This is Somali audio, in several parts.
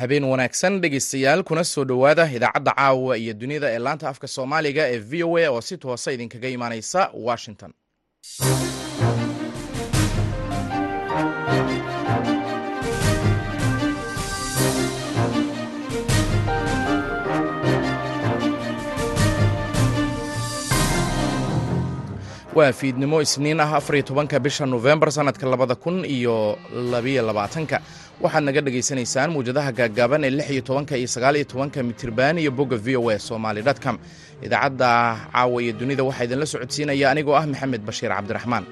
habeen wanaagsan dhegeystayaal kuna soo dhowaada idaacadda caawa iyo dunida ee laanta afka soomaaliga ee v o a oo si toosa idinkaga imaaneysa washington waa fiidnimo isniin ah afariyo tobanka bisha nofembar sannadka labada kun iyo labiyo labaatanka. Waxaad naga dhagaysanaysaan muwjadaha gaaggaaban ee lix iyo tobanka iyo sagaal iyo tobanka mitirban iyo bogga v o a somaly dtcom idaacadda caawa iyo dunida waxaa idinla socodsiinaya anigoo ah maxamed bashiir cabdiraxmaan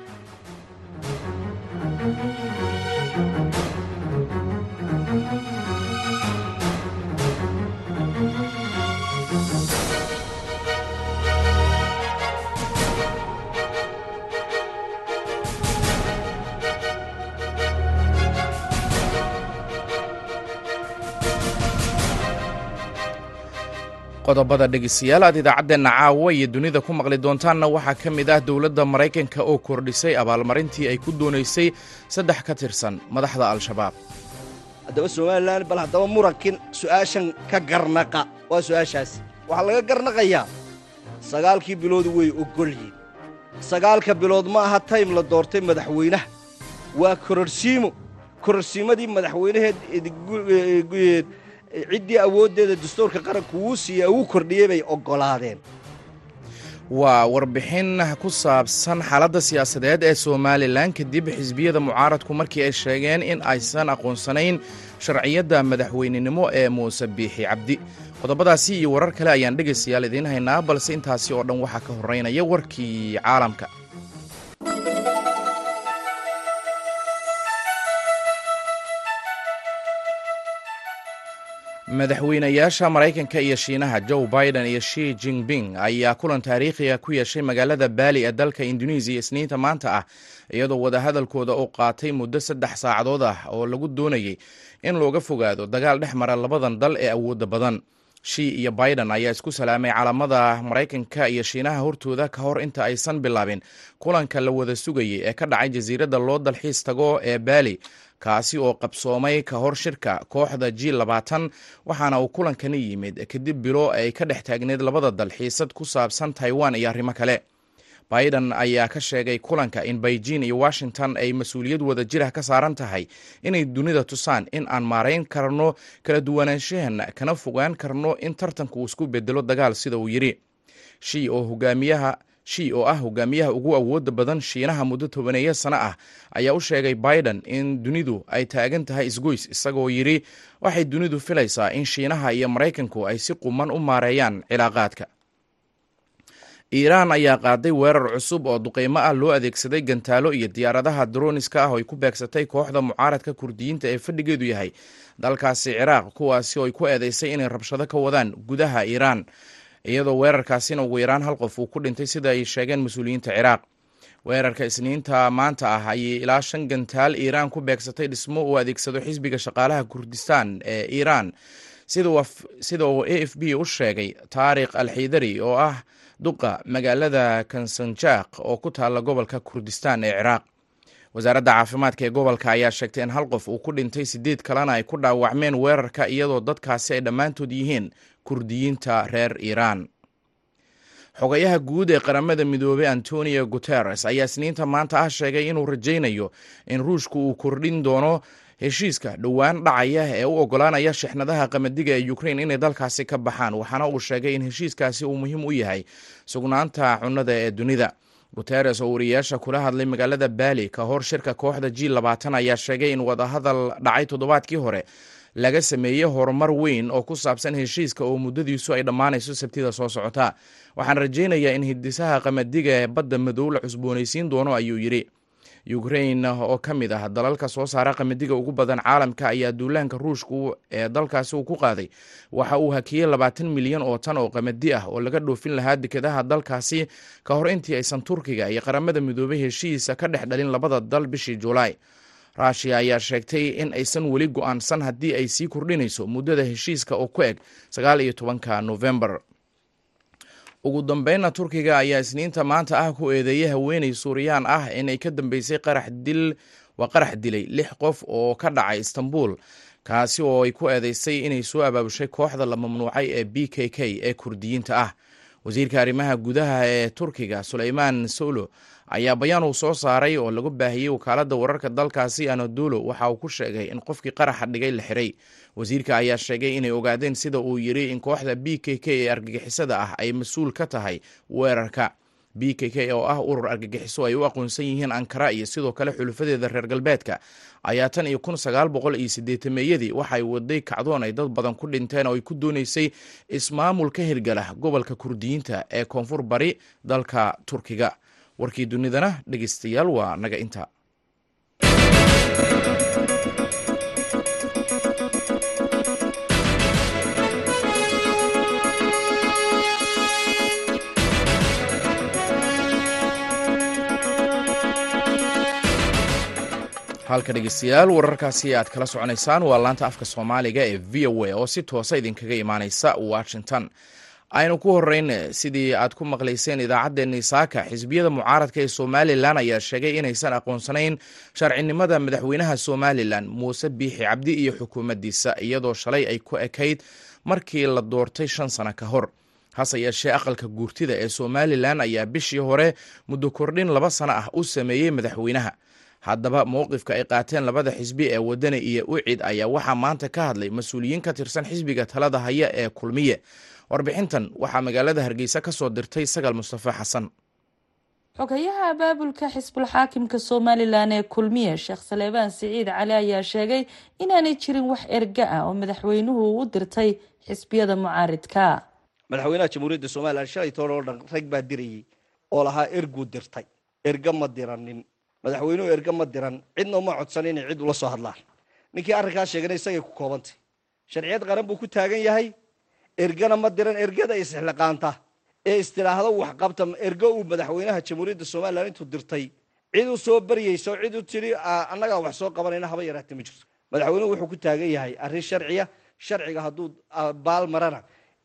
qodobada dhegeystayaal aad idaacaddeenna caawa iyo dunida ku maqli doontaanna waxaa ka mid ah dowladda maraykanka oo kordhisay abaalmarintii ay ku doonaysay saddex ka tirsan madaxda al-shabaab. Haddaba somalilan bal haddaba murankin su'aashan ka garnaqa. Waa su'aashaasi waxaa laga garnaqayaa sagaalkii biloodu way oggolyihin sagaalka bilood ma aha taym la doortay madaxweynaha. Waa kororsiimo kororsiimadii madaxweynaheed ciddii awooddeeda dastuurka qaranku wuu siiya uu kordhiyey bay oggolaadeen waa warbixin ku saabsan xaaladda siyaasadeed ee somalilan kadib xisbiyada mucaaradku markii ay sheegeen in aysan aqoonsanayn sharciyadda madaxweynenimo ee muuse biixi cabdi. Qodobadaasi iyo warar kale ayaan dhegaystayaal idiin haynaa balse intaasi oo dhan waxaa ka horraynaya warkii caalamka madaxweynayaasha maraykanka iyo shiinaha joe biden iyo shi jinping ayaa kulan taariikhiga ku yeeshay magaalada baali ee dalka indonesiya isniinta maanta ah iyadoo wadahadalkooda uu qaatay muddo saddex saacadood ah oo lagu doonayey in looga fogaado dagaal dhex mara labadan dal ee awoodda badan. Shi iyo biden ayaa isku salaamay calamada maraykanka iyo shiinaha hortooda ka hor inta aysan bilaabin kulanka la wada sugayay ee ka dhacay jasiiradda loo dalxiis tago ee baali kaasi oo qabsoomay ka hor shirka kooxda g labaatan waxaana uu kulankani yimid kadib bilo ay ka dhex taagneed labada dal xiisad ku saabsan taiwan iyo arrimo kale. Biden ayaa ka sheegay kulanka in beijing iyo washington ay mas'uuliyad wada jirah ka saaran tahay inay dunida tusaan in aan maarayn karno kala duwanaanshahan kana fogaan karno in tartanku uu isku bedelo dagaal sida uu yidhi shi oo hogaamiyaha shi oo ah hogaamiyaha ugu awoodda badan shiinaha muddo tobaneeya sano ah ayaa u sheegay biden in dunidu ay taagan tahay isgoys isagoo yidhi waxay dunidu filaysaa in shiinaha iyo maraykanku ay si quman u maareeyaan cilaaqaadka iiraan ayaa qaaday weerar cusub oo duqeymo ah loo adeegsaday gantaalo iyo diyaaradaha droniska ah oo ay ku beegsatay kooxda mucaaradka kurdiyiinta ee fadhigeedu yahay dalkaasi ciraaq kuwaasi oo ku eedeysay inay rabshado ka wadaan gudaha iiraan iyadoo weerarkaasina ugu yaraan hal qof uu ku dhintay sida ay sheegeen mas'uuliyiinta ciraaq. Weerarka isniinta maanta ah ayay ilaa shan gantaal iiraan ku beegsatay dhismo uu adeegsado xisbiga shaqaalaha kurdistaan ee iiraan. Sida uu a f b u sheegay taariikh alxiidari oo ah duqa magaalada kansanjaaq oo ku taalla gobolka kurdistaan ee ciraaq wasaaradda caafimaadka ee gobolka ayaa sheegtay in hal qof uu ku dhintay sideed kalena ay ku dhaawacmeen weerarka iyadoo dadkaasi ay dhammaantood yihiin kurdiyiinta reer iiraan. Xogayaha guud ee qaramada midoobey antonio guteres ayaa isniinta maanta ah sheegay inuu rajaynayo in ruushku uu kordhin doono heshiiska dhowaan dhacaya ee u oggolaanaya shixnadaha qamadiga ee ukrain inay dalkaasi ka baxaan waxaana uu sheegay in heshiiskaasi uu muhiim u yahay sugnaanta cunnada ee dunida guteres oo wariyayaasha kula hadlay magaalada baali ka hor shirka kooxda g labaatan ayaa sheegay in wadahadal dhacay toddobaadkii hore. Laga sameeyey horumar weyn oo ku saabsan heshiiska oo muddadiisu ay dhammaanayso sabtida soo socota. Waxaan rajaynayaa in hidisaha qamadiga ee badda madow la cusboonaysiin doono ayuu yidhi ukrain oo ka mid ah dalalka soo saara qamadiga ugu badan caalamka ayaa duulaanka ruushku ee dalkaasi uu ku qaaday. Waxa uu hakiyey labaatan milyan oo tan oo qamadi ah oo laga dhoofin lahaa dekedaha dalkaasi ka hor intii aysan turkiga iyo qaramada midoobay heshiisa ka dhex dhalin labada dal bishii julaay. Rushia ayaa sheegtay in aysan weli go'aansan haddii ay sii kordhinayso muddada heshiiska oo ku eg sagaal iyo tobanka novembar ugu dambeynna turkiga ayaa isniinta maanta ah ku eedeeyay haweeney suuriyaan ah inay ka dambeysay qarax dil waa qarax dilay lix qof oo ka dhacay istanbul kaasi oo ay ku eedeysay inay soo abaabushay kooxda la mamnuucay ee b k k ee kurdiyiinta ah. Wasiirka arrimaha gudaha ee turkiga suleymaan solo ayaa bayaan uu soo saaray oo lagu baahiyey wakaaladda wararka dalkaasi anadulo waxa uu ku sheegay in qofkii qaraxa dhigay la xiray. Wasiirka ayaa sheegay inay ogaadeen sida uu yidhi in kooxda b k k ee argagixisada ah ay mas'uul ka tahay weerarka. B k k oo ah urur argagixiso ay u aqoonsan yihiin ankara iyo sidoo kale xulufadeeda reer galbeedka. Ayaa tan iyo kun sagaal boqol iyo siddeetameeyadii waxay waday kacdoon ay dad badan ku dhinteen oo ay ku dooneysay ismaamul ka hirgala gobolka kurdiyiinta ee koonfur bari dalka turkiga warkii dunidana dhegeystayaal waa naga inta. Halka dhegeystayaal wararkaasi aad kala soconaysaan waa laanta afka soomaaliga ee v o a oo si toosa idinkaga imaaneysa washington aynu ku horeyn sidii aad ku maqlayseen idaacaddeenii saaka xisbiyada mucaaradka ee somalilan ayaa sheegay inaysan aqoonsanayn sharcinimada madaxweynaha somalilan muuse biixi cabdi iyo xukuumaddiisa iyadoo shalay ay ku ekayd markii la doortay shan sano ka hor. Hase yeeshee aqalka guurtida ee somalilan ayaa bishii hore muddo kordhin laba sano ah u sameeyey madaxweynaha. Haddaba mowqifka ay qaateen labada xisbi ee wadani iyo ucid ayaa waxaa maanta ka hadlay mas'uuliyiin ka tirsan xisbiga talada haya ee kulmiye warbixintan waxaa magaalada hargeysa ka soo dirtay sagal mustafa xasan xogayaha abaabulka xisbul xaakimka somalilan ee kulmiye sheekh saleebaan siciid cali ayaa sheegay inaanay jirin wax erga ah oo madaxweynuhu u dirtay xisbiyada mucaaridka. Madaxweynaha jamhuuriyadda somalilan shalay toban oo dhan rag baa dirayay oo lahaa erguu dirtay. Erga ma diranin. Madaxweynuhu erga ma diran. Cidna uma codsan inay cid ula soo hadlaan. Ninkii arrinkaas sheegana isagay ku koobantay. Sharciyad qaran buu ku taagan yahay ergana ma diran ergada isxilqaanta ee istidhaahdo waxqabta ergo uu madaxweynaha jamhuuriyadda somalilan intuu dirtay. Cid u soo baryayso cid u tidhi annagaa wax soo qabanayna haba yaraata ma jirto. Madaxweynuhu wuxuu ku taagan yahay arrin sharciya sharciga hadduu baal marana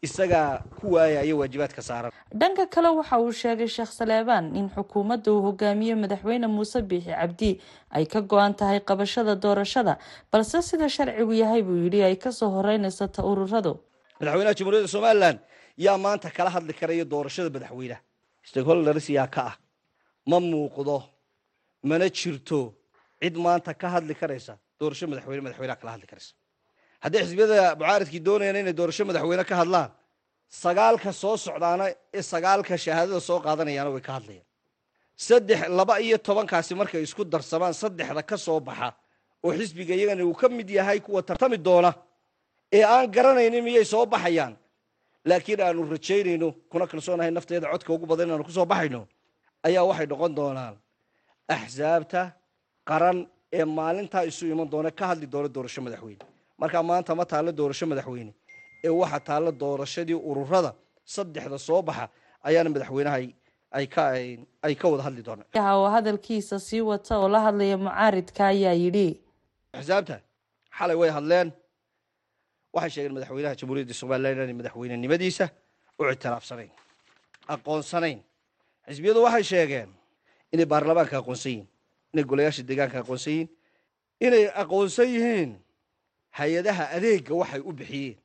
isagaa ku waayaya waajibaadka saaran dhanka kale waxa uu sheegay sheekh saleebaan in xukuumadda uu hogaamiye madaxweyne muuse biixi cabdi ay ka go-an tahay qabashada doorashada balse sida sharcigu yahay buu yidhi ay ka soo horeynaysa ta ururadu madaxweynaha jamhuuriyadda somalilan yaa maanta kala hadli karaya doorashada madaxweynaha. Stakeholders yaa ka ah ma muuqdo mana jirto cid maanta ka hadli karaysa doorasho madaxweyne madaxweynaha kala hadli karaysa. Haddii xisbiyada mucaaridkii doonayaan inay doorasho madaxweyne ka hadlaan sagaalka soo socdaana ee sagaalka shahaadada soo qaadanayaana way ka hadlayaan. Saddex laba iyo tobankaasi markay isku darsamaan saddexda ka soo baxa oo xisbiga iyagana uu ka mid yahay kuwa tartami doona ee aan garanaynin miyay soo baxayaan? Laakiin aanu rajaynayno kuna kalsoonahay nafteeda codka ugu badan inaanu ku soo baxayno ayaa waxay noqon doonaan axsaabta qaran ee maalintaa isu iman doona ka hadli doona doorasho madaxweyne. Markaa maanta ma taallo doorasho madaxweyne ee waxa taallo doorashadii ururada saddexda soo baxa ayaana madaxweynaha ay ka wada hadli doonaan. Oo hadalkiisa sii wata oo la hadlaya mucaaridka ayaa yidhi axsaabta xalay way hadleen waxay sheegeen madaxweynaha jamhuuriyadda somalilan inaanay madaxweynenimadiisa u ictiraafsanayn aqoonsanayn. Xisbiyadu waxay sheegeen inay baarlamaanka aqoonsan yihiin inay golayaasha deegaanka aqoonsan yihiin inay aqoonsan yihiin hay'adaha adeega waxay u bixiyeen.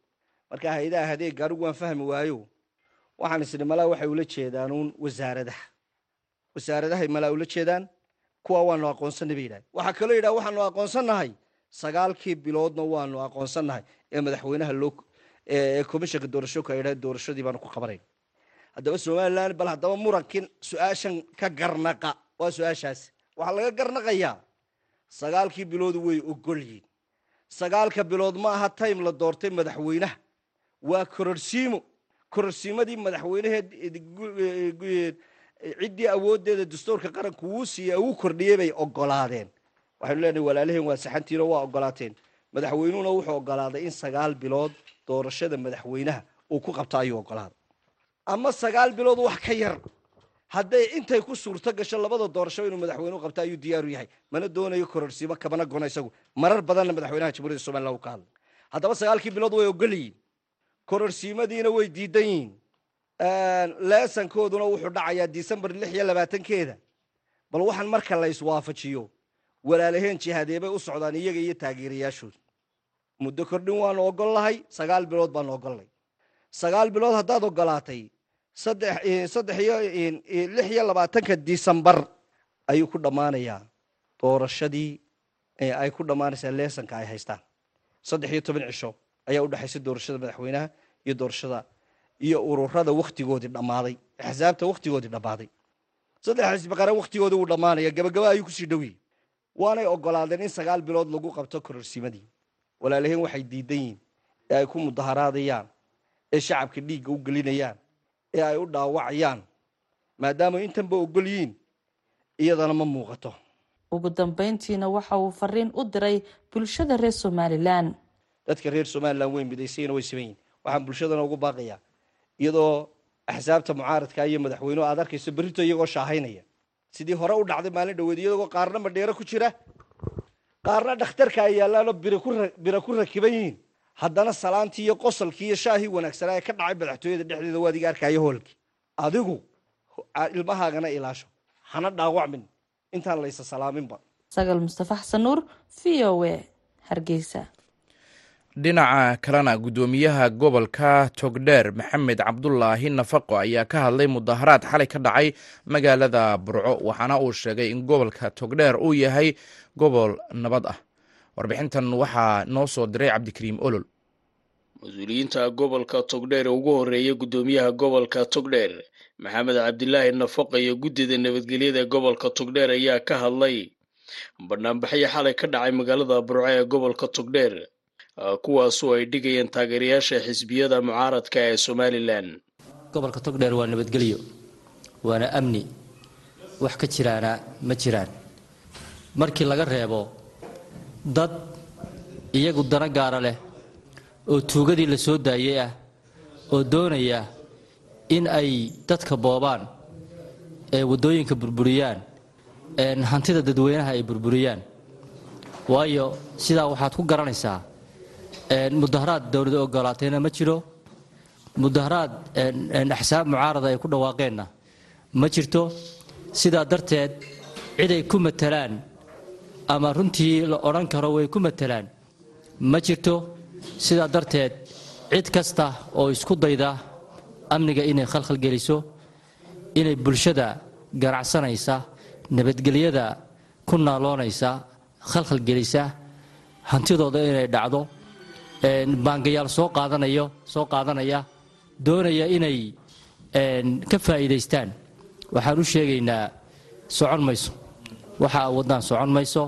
Marka hay'adaha adeega anigu waan fahmi waayo waxaan isni malaa waxay ula jeedaan uun wasaaradaha. Wasaaradahay malaa ula jeedaan kuwa waanu aqoonsanay bay yidhahdeen waxaa kaloo yidhaha waxaanu aqoonsannahay sagaalkii biloodna waanu aqoonsannahay ee madaxweynaha loo ee komishanka doorashooka ay yidhahdeen doorashadii baanu ku qabanayn haddaba somalilan bal haddaba murankin su'aashan ka garnaqa waa su'aashaasi waxaa laga garnaqayaa. Sagaalkii biloodu way ogol yihiin sagaalka bilood ma aha time la doortay madaxweynaha. Waa kororsiimo. Kororsiimadii madaxweynaheed ciddii awooddeeda dastuurka qaranku wuu siiyey uu kordhiyey bay ogolaadeen waxaynu leenahay walaalaheen waa saxantiino waa ogolaateen madaxweynuhuna wuxuu ogolaaday in sagaal bilood doorashada madaxweynaha uu ku qabto ayuu ogolaaday ama sagaal bilood wax ka yar. Hadday intay ku suurto gasho labada doorasho inuu madaxweynuhu qabto ayuu diyaaru yahay. Mana doonayo kororsiimo kabana gona isagu marar badanna madaxweynaha jamhuuriyadda somalilan uu ka hadlay haddaba sagaalkii bilood way ogol yihiin kororsiimadiina way diidan yihiin leesankooduna wuxuu dhacayaa disembar lix iyo labaatankeeda bal waxaan marka la iswaafajiyo walaalaheen jihaadee bay u socdaan iyaga iyo taageerayaashooda muddo kordhin waanu ogollahay sagaal bilood baanu ogollay sagaal bilood haddaad ogolaatay saddex iyo lix iyo labaatanka disembar ayuu ku dhammaanayaa. Doorashadii ay ku dhammaanaysaa leesanka ay haystaan. Saddex iyo toban cisho ayaa u dhexaysa doorashada madaxweynaha iyo doorashada iyo ururada wakhtigoodii dhammaaday axsaabta wakhtigoodii dhammaaday. Saddex xisbi qaran wakhtigooda wuu dhammaanaya gabagaba ayuu ku sii dhowyihin waanay ogolaadeen in sagaal bilood lagu qabto kororsimadii walaalaheen waxay diidan yihiin ee ay ku mudaharaadayaan ee shacabka dhiigga u gelinayaan ee ay u dhaawacayaan. Maadaama intanba ogol yihiin iyadana ma muuqato. Ugu dambeyntiina waxa uu fariin u diray bulshada reer somalilan dadka reer somalilan way midaysayna way yihiin waxaan bulshadana ugu baaqayaa iyadoo axsaabta mucaaradka iyo madaxweynuhu aad arkayso berrito iyagoo shaahaynaya sidii hore u dhacday maalin dhaweed qaarna madheero ku jira. Qaarna dhakhtarka ay yaallaanoo bira ku rakiban yihiin. Haddana salaantii iyo qosalkii iyo shaahii wanaagsanaa ee ka dhacay madaxtooyada dhexdeeda waad iga arkaayo hoolkii adigu ilmahaagana ilaasho. Hana dhaawacmin. Intaan laysa salaaminba. Sagal mustafa xasan nuur v o a hargeysa dhinaca kalena guddoomiyaha gobolka togdheer maxamed cabdulaahi nafaqo ayaa ka hadlay mudaharaad xalay ka dhacay magaalada burco waxaana uu sheegay in gobolka togdheer uu yahay gobol nabad ah. Warbixintan waxaa noo soo diray cabdikariim olol. Mas'uuliyiinta gobolka togdheer ee ugu horreeya guddoomiyaha gobolka togdheer maxamed cabdilaahi nafaqo iyo guddida nabadgelyada gobolka togdheer ayaa ka hadlay. Banaanbaxyo xalay ka dhacay magaalada burco ee gobolka togdheer kuwaasoo ay dhigayeen taageerayaasha xisbiyada mucaaradka ee somalilan gobolka togdheer waa nabadgelyo waana amni. Wax ka jiraana ma jiraan. Markii laga reebo dad iyagu dana gaara leh oo tuugadii la soo daayey ah oo doonaya in ay dadka boobaan ee waddooyinka burburiyaan hantida dadweynaha ay burburiyaan. Waayo sidaa waxaad ku garanaysaa mudaharaad dowladda ogolaatayna ma jiro. Mudaharaad axsaab mucaarada ay ku dhawaaqeenna ma jirto. Sidaa darteed cid ay ku matalaan ama runtii la odhan karo way ku matalaan ma jirto. Sidaa darteed cid kasta oo isku dayda amniga inay khalkhal geliso inay bulshada ganacsanaysa nabadgelyada ku naaloonaysa khalkhal gelisa hantidooda inay dhacdo baangayaal soo qaadanayo soo qaadanaya doonaya inay ka faa'iidaystaan. Waxaan u sheegaynaa socon mayso. Waxa waddaan socon mayso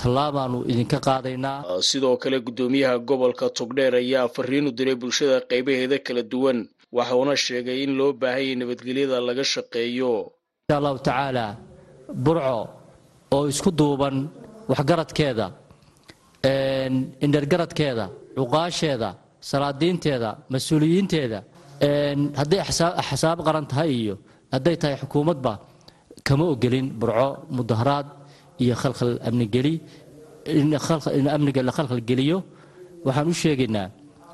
tallaabaanu idinka qaadaynaa. Sidoo kale guddoomiyaha gobolka togdheer ayaa fariin u diray bulshada qaybaheeda kala duwan. Waxuuna sheegay in loo baahanyay nabadgelyada laga shaqeeyo. Insha allahu tacaala burco oo isku duuban waxgaradkeeda indhergaradkeeda cuqaasheeda salaadiinteeda mas'uuliyiinteeda hadday axsaab qaran tahay iyo hadday tahay xukuumadba kama ogelin burco mudaharaad iyo khalkhal amnigeli in amniga la khalkhalgeliyo waxaan u sheegaynaa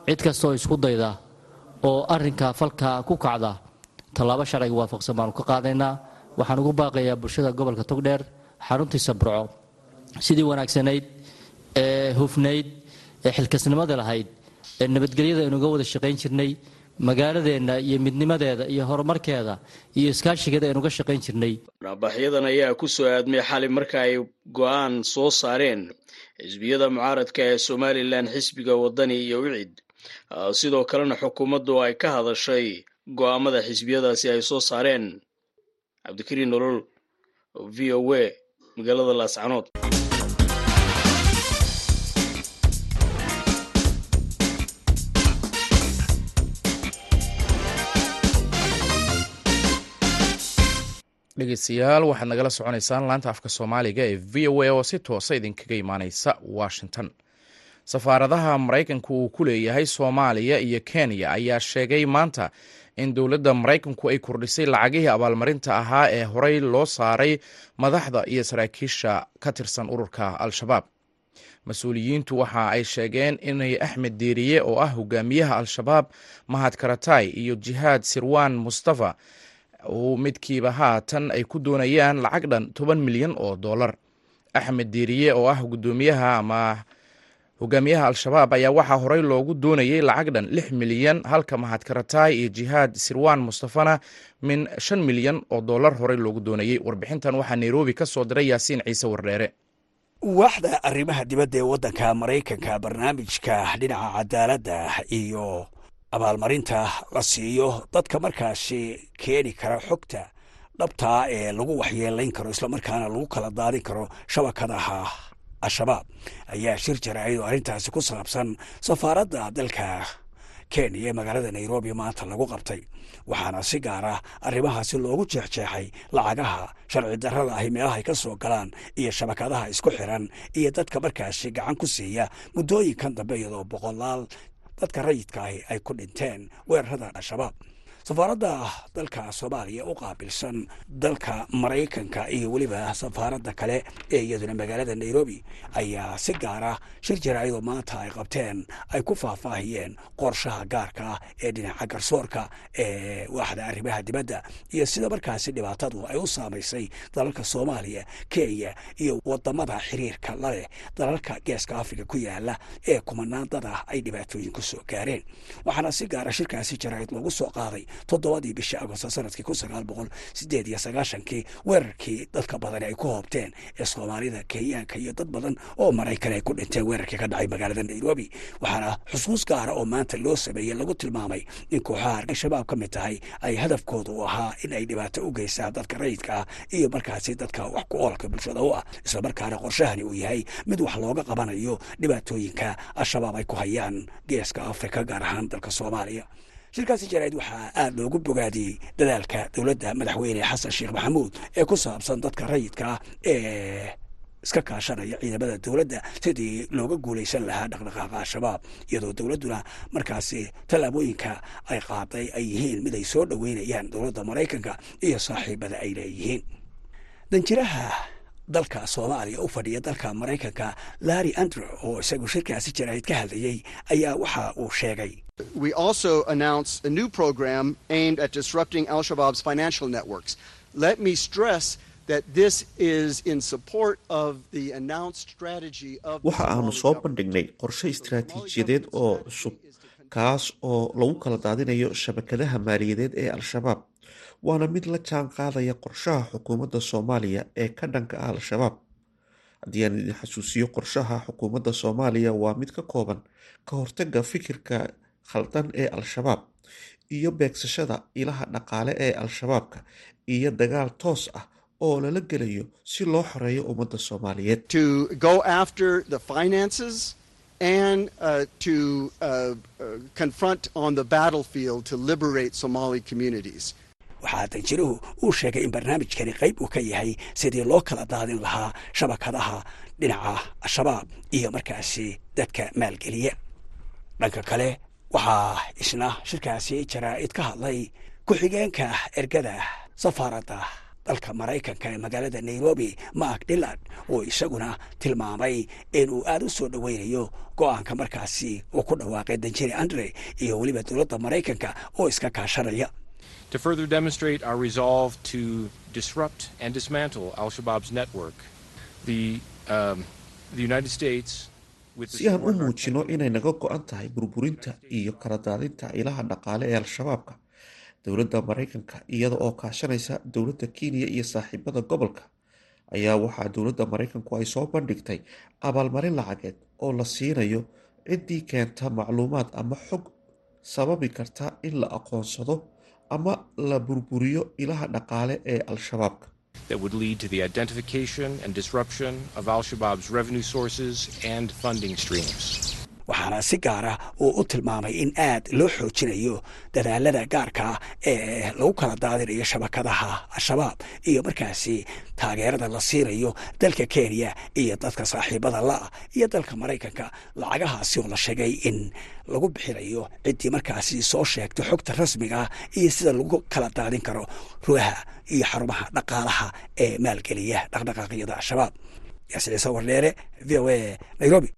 cid kastaoo isku dayda oo arrinka falka ku kacda tallaabo sharciga waafaqsan baanu ka qaadaynaa waxaan ugu baaqayaa bulshada gobolka togdheer xaruntiisa burco sidii wanaagsanayd ee hufnayd ee xilkasnimada lahayd ee nabadgelyada aynuga wada shaqayn jirnay magaaladeenna iyo midnimadeeda iyo horumarkeeda iyo iskaashigeeda aynuga shaqayn jirnay. Banaanbaxyadan ayaa ku soo aadmay xali marka ay go'aan soo saareen xisbiyada mucaaradka ee somalilan xisbiga wadani iyo wicid. Sidoo kalena xukuumaddu ay ka hadashay go'aamada xisbiyadaasi ay soo saareen. Cabdikariin nolol v o a magaalada laascanood dhegeystayaal waxaad nagala soconaysaan laanta afka soomaaliga ee v o a oo si toosa idinkaga imaaneysa washington. Safaaradaha maraykanku uu ku leeyahay soomaaliya iyo kenya ayaa sheegay maanta in dowladda maraykanku ay kordhisay lacagihii abaalmarinta ahaa ee horey loo saaray madaxda iyo saraakiisha ka tirsan ururka al-shabaab. Mas'uuliyiintu waxa ay sheegeen inay axmed deeriye oo ah hogaamiyaha al-shabaab mahad karatay iyo jihaad sirwan mustafa uu midkiiba haatan ay ku doonayaan lacag dhan toban milyan oo dollar. Axmed diiriye oo ah guddoomiyaha ama hogaamiyaha al-shabaab ayaa waxaa horey loogu doonayey lacag dhan lix milyan halka mahad karataay iyo jihaad sirwaan mustafana min shan milyan oo dollar horey loogu doonayey warbixintan waxaa nairobi ka soo diray yaasiin ciise wardheere waaxda arrimaha dibadda ee waddanka maraykanka barnaamijka dhinaca cadaaladda iyo abaalmarinta la siiyo dadka markaasi keeni kara xogta dhabtaa ee lagu waxyeelayn karo islamarkaana lagu kala daadin karo shabakadaha al-shabaab. Ayaa shir jaraa'id oo arrintaasi ku saabsan safaaradda dalka kenya ee magaalada nairobi maanta lagu qabtay. Waxaana si gaara arrimahaasi loogu jeexjeexay lacagaha sharci darrada ahi meelahay ka soo galaan iyo shabakadaha isku xiran iyo dadka markaasi gacan ku siiya muddooyinkan dambe iyadoo boqolaal dadka rayidka ahi ay ku dhinteen weerarada al-shabaab safaaradda dalka soomaaliya u qaabilsan dalka maraykanka iyo weliba safaaradda kale ee iyaduna magaalada nairobi ayaa si gaara shir jaraa'idoo maanta ay qabteen ay ku faahfaahiyeen qorshaha gaarka ah ee dhinaca garsoorka ee waaxda arrimaha dibadda iyo sida markaasi dhibaatadu ay u saamaysay dalalka soomaaliya kenya iyo waddamada xiriirka la leh dalalka geeska afrika ku yaalla ee kumanaandada ay dhibaatooyin ku soo gaareen. Waxaana si gaara shirkaasi jaraa'id loogu soo qaaday toddobadii bishii agosto sannadkii kun boqol sideed iyo sagaashankii weerarkii dadka badani ay ku hoobteen ee soomaalida kenyaanka iyo dad badan oo maraykan ay ku dhinteen weerarkii ka dhacay magaalada nairobi. Waxaana xusuus gaara oo maanta loo sameeyey lagu tilmaamay in kooxaha al-shabaab ka mid tahay ay hadafkooda ahaa in ay dhibaato u geystaan dadka rayidka ah iyo markaasi dadka wax ku oolka bulshada u ah islamarkaana qorshahani uu yahay mid wax looga qabanayo dhibaatooyinka al-shabaab ay ku hayaan geeska afrika gaar ahaan dalka soomaaliya shirkaasi jaraa'id waxaa aada loogu bogaadiyey dadaalka dowladda madaxweyne xasan sheekh maxamuud ee ku saabsan dadka rayidka ah ee iska kaashanaya ciidamada dowladda sidii looga guulaysan lahaa dhaqdhaqaaqa al-shabaab iyadoo dowladduna markaasi tallaabooyinka ay qaaday ay yihiin mid ay soo dhoweynayaan dowladda maraykanka iyo saaxiibada ay leeyihiin. Danjiraha dalka soomaaliya u fadhiya dalka maraykanka larry andrew oo isagu shirkaasi jaraa'id ka hadlayey ayaa waxa uu sheegay. We also announced a new program aimed at disrupting Al Shabaab's financial networks. Let me stress that this is in support of the announced strategy of waxa aanu soo bandhignay qorshe istaraatiijiyadeed oo cusub kaas oo lagu kala daadinayo shabakadaha maaliyadeed ee al-shabaab waana mid la jaan qaadaya qorshaha xukuumadda soomaaliya ee ka dhanka al-shabaab haddii aan idin xasuusiyo qorshaha xukuumadda soomaaliya waa mid ka kooban ka hortaga fikirka khaldan ee al-shabaab iyo beegsashada ilaha dhaqaale ee al-shabaabka iyo dagaal toos ah oo lala gelayo si loo xoreeyo ummadda soomaaliyeed and uh, to uh, uh, confront on the battlefield to liberate Somali communities. Waxaa danjiruhu uu sheegay in barnaamijkani qayb uu ka yahay sidii loo kala daadin lahaa shabakadaha dhinaca al-shabaab iyo markaasi dadka maalgeliya. Dhanka kale waxaa isna shirkaasi jaraa'id ka hadlay ku-xigeenka ergada safaaradda dalka maraykanka ee magaalada nairobi mark dillard oo isaguna tilmaamay inuu aada u soo dhoweynayo go'aanka markaasi uu ku dhawaaqay danjiri andre iyo weliba dowladda maraykanka oo iska kaashanaya To further demonstrate our resolve to disrupt and dismantle Al Shabaab's network, the, um, the United States, si aan u muujino inay naga go-an tahay burburinta iyo kala daadinta ilaha dhaqaale ee al-shabaabka dowladda maraykanka iyada oo kaashanaysa dowladda kenya iyo saaxiibada gobolka ayaa waxaa dowladda maraykanku ay soo bandhigtay abaalmarin lacageed oo la siinayo ciddii keenta macluumaad ama xog sababi karta in la aqoonsado ama la burburiyo ilaha dhaqaale ee al-shabaabka that would lead to the and disruption of Al Shabaab's revenue sources and funding streams. Waxaana si gaara uu u tilmaamay in aad loo xoojinayo dadaalada gaarka ee lagu kala daadinayo shabakadaha al-shabaab iyo markaasi taageerada la siinayo dalka kenya iyo dadka saaxiibada la-ah iyo dalka maraykanka lacagahaasi oo la sheegay in lagu bixinayo ciddii markaasi soo sheegto xogta rasmiga iyo sida lagu kala daadin karo rugaha iyo xarumaha dhaqaalaha ee maalgeliya dhaqdhaqaaqyada al-shabaab. Yaasiin ciise wardheere v o a nairobi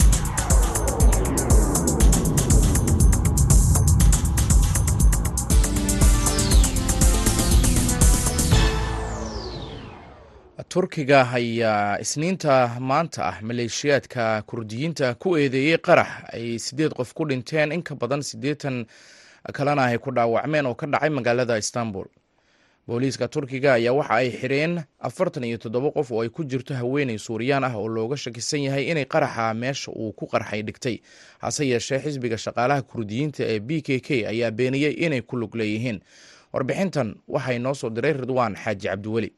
turkiga ayaa isniinta maanta ah maleeshiyaadka kurdiyiinta ku eedeeyey qarax ay siddeed qof ku dhinteen in ka badan siddeetan kalena ay ku dhaawacmeen oo ka dhacay magaalada istanbul. Booliiska turkiga ayaa waxa ay xireen afartan iyo toddoba qof oo ay ku jirto haweeney suuriyaan ah oo looga shakisan yahay inay qaraxa meesha uu ku qarxay dhigtay. Hase yeeshee xisbiga shaqaalaha kurdiyiinta ee b k k ayaa beeniyey inay ku lug leeyihiin. Warbixintan waxay noo soo diray ridwaan xaaji cabdiweli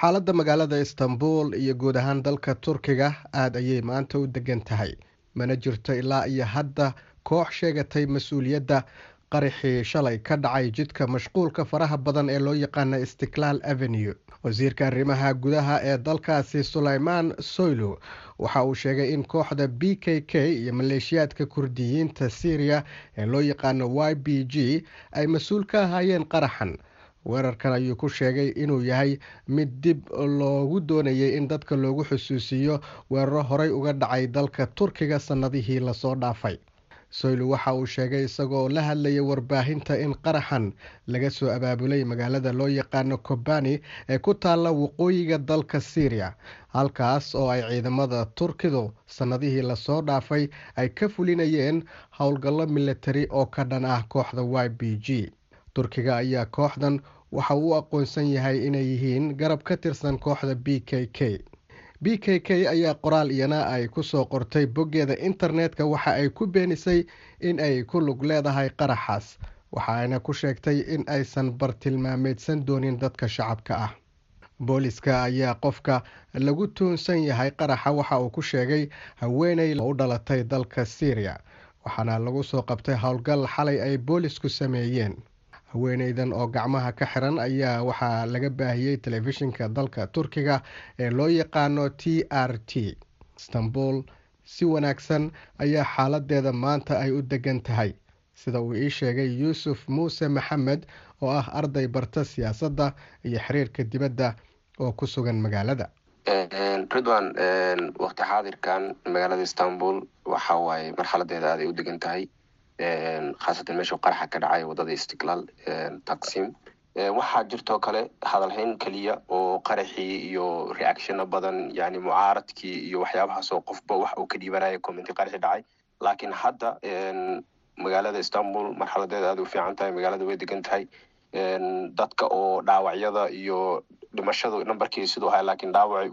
xaaladda magaalada istanbul iyo guud ahaan dalka turkiga aada ayay maanta u degan tahay. Mana jirto ilaa iyo hadda koox sheegatay mas'uuliyadda. Qaraxii shalay ka dhacay jidka mashquulka faraha badan ee loo yaqaana istiklaal avenue. Wasiirka arrimaha gudaha ee dalkaasi sulaymaan soylu waxa uu sheegay in kooxda b k k iyo maleeshiyaadka kurdiyiinta syriya ee loo yaqaano y b g ay mas'uul ka ahaayeen qaraxan weerarkan ayuu ku sheegay inuu yahay mid dib loogu doonayay in dadka loogu xusuusiyo weeraro horey uga dhacay dalka turkiga sannadihii la soo dhaafay. Soylu waxa uu sheegay isagoo la hadlayay warbaahinta in qaraxan laga soo abaabulay magaalada loo yaqaano kobani ee ku taalla waqooyiga dalka syriya halkaas oo ay ciidamada turkidu sannadihii la soo dhaafay ay ka fulinayeen howlgallo militari oo ka dhan ah kooxda y b g turkiga ayaa kooxdan waxa uu aqoonsan yahay inay yihiin garab ka tirsan kooxda b k k. B k k ayaa qoraal iyana ay ku soo qortay boggeeda internetka waxa ay ku beenisay in ay ku lug leedahay qaraxaas waxaayna ku sheegtay in aysan bartilmaameedsan doonin dadka shacabka ah. Booliska ayaa qofka lagu tuunsan yahay qaraxa waxa uu ku sheegay haweeney u dhalatay dalka syriya waxaana lagu soo qabtay howlgal xalay ay boolisku sameeyeen haweeneydan oo gacmaha ka xiran ayaa waxaa laga baahiyey telefishinka dalka turkiga ee loo yaqaano t r t. Istanbul si wanaagsan ayaa xaaladeeda maanta ay u degan tahay. Sida uu ii sheegay yuusuf muuse maxamed oo ah arday barta siyaasadda iyo xiriirka dibadda oo ku sugan magaalada. Ridwan waqti xaadirkan magaalada istanbul waxa waaye marxaladeeda aaday u degan tahay khaasatan meesha qaraxa ka dhacay waddada istiklaal taqsim waxaa jirtoo kale hadalhayn keliya oo qaraxii iyo reactiono badan yani mucaaradkii iyo waxyaabahaas oo qofba wax uu ka dhiibanaya commenti qaraxi dhacay. Laakiin hadda magaalada istanbul marxaladeeda aad u fiican tahay magaalada way degan tahay. Dadka oo dhaawacyada iyo dhimashadu numberkii siduu ahay laakiin dhaawac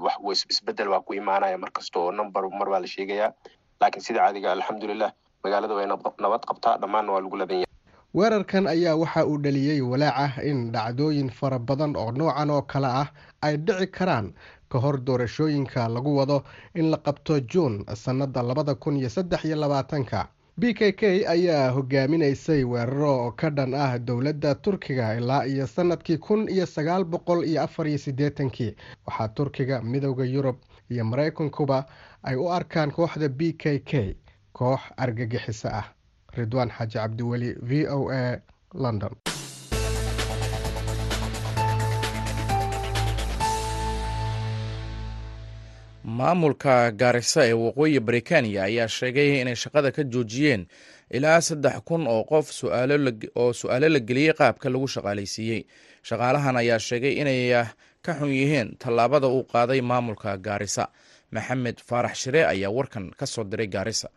isbeddel baa ku imaanaya markasta oo number mar baa la sheegayaa. Laakiin sida caadiga alxamdulilah magaalada way nabad qabtaa dhammaanna waa lagu ladan yahay weerarkan ayaa waxa uu dhaliyey walaac ah in dhacdooyin fara badan oo noocan oo kale ah ay dhici karaan ka hor doorashooyinka lagu wado in la qabto juun sannada labada kun iyo saddex iyo labaatanka. B k k ayaa hogaaminaysay weeraro ka dhan ah dowladda turkiga ilaa iyo sannadkii kun iyo sagaal boqol iyo afar iyo siddeetankii. Waxaa turkiga midowda yurub iyo maraykankuba ay u arkaan kooxda b k k koox argagixiso ah. Ridwaan xaaji cabdiweli v o a london. Maamulka gaarisa ee waqooyi baritaniya ayaa sheegay inay shaqada ka joojiyeen ilaa saddex kun oo qof oo su'aalo la geliyey qaabka lagu shaqaalaysiiyey. Shaqaalahan ayaa sheegay inay ka xun yihiin tallaabada uu qaaday maamulka gaarisa maxamed faarax shire ayaa warkan ka soo diray gaarisa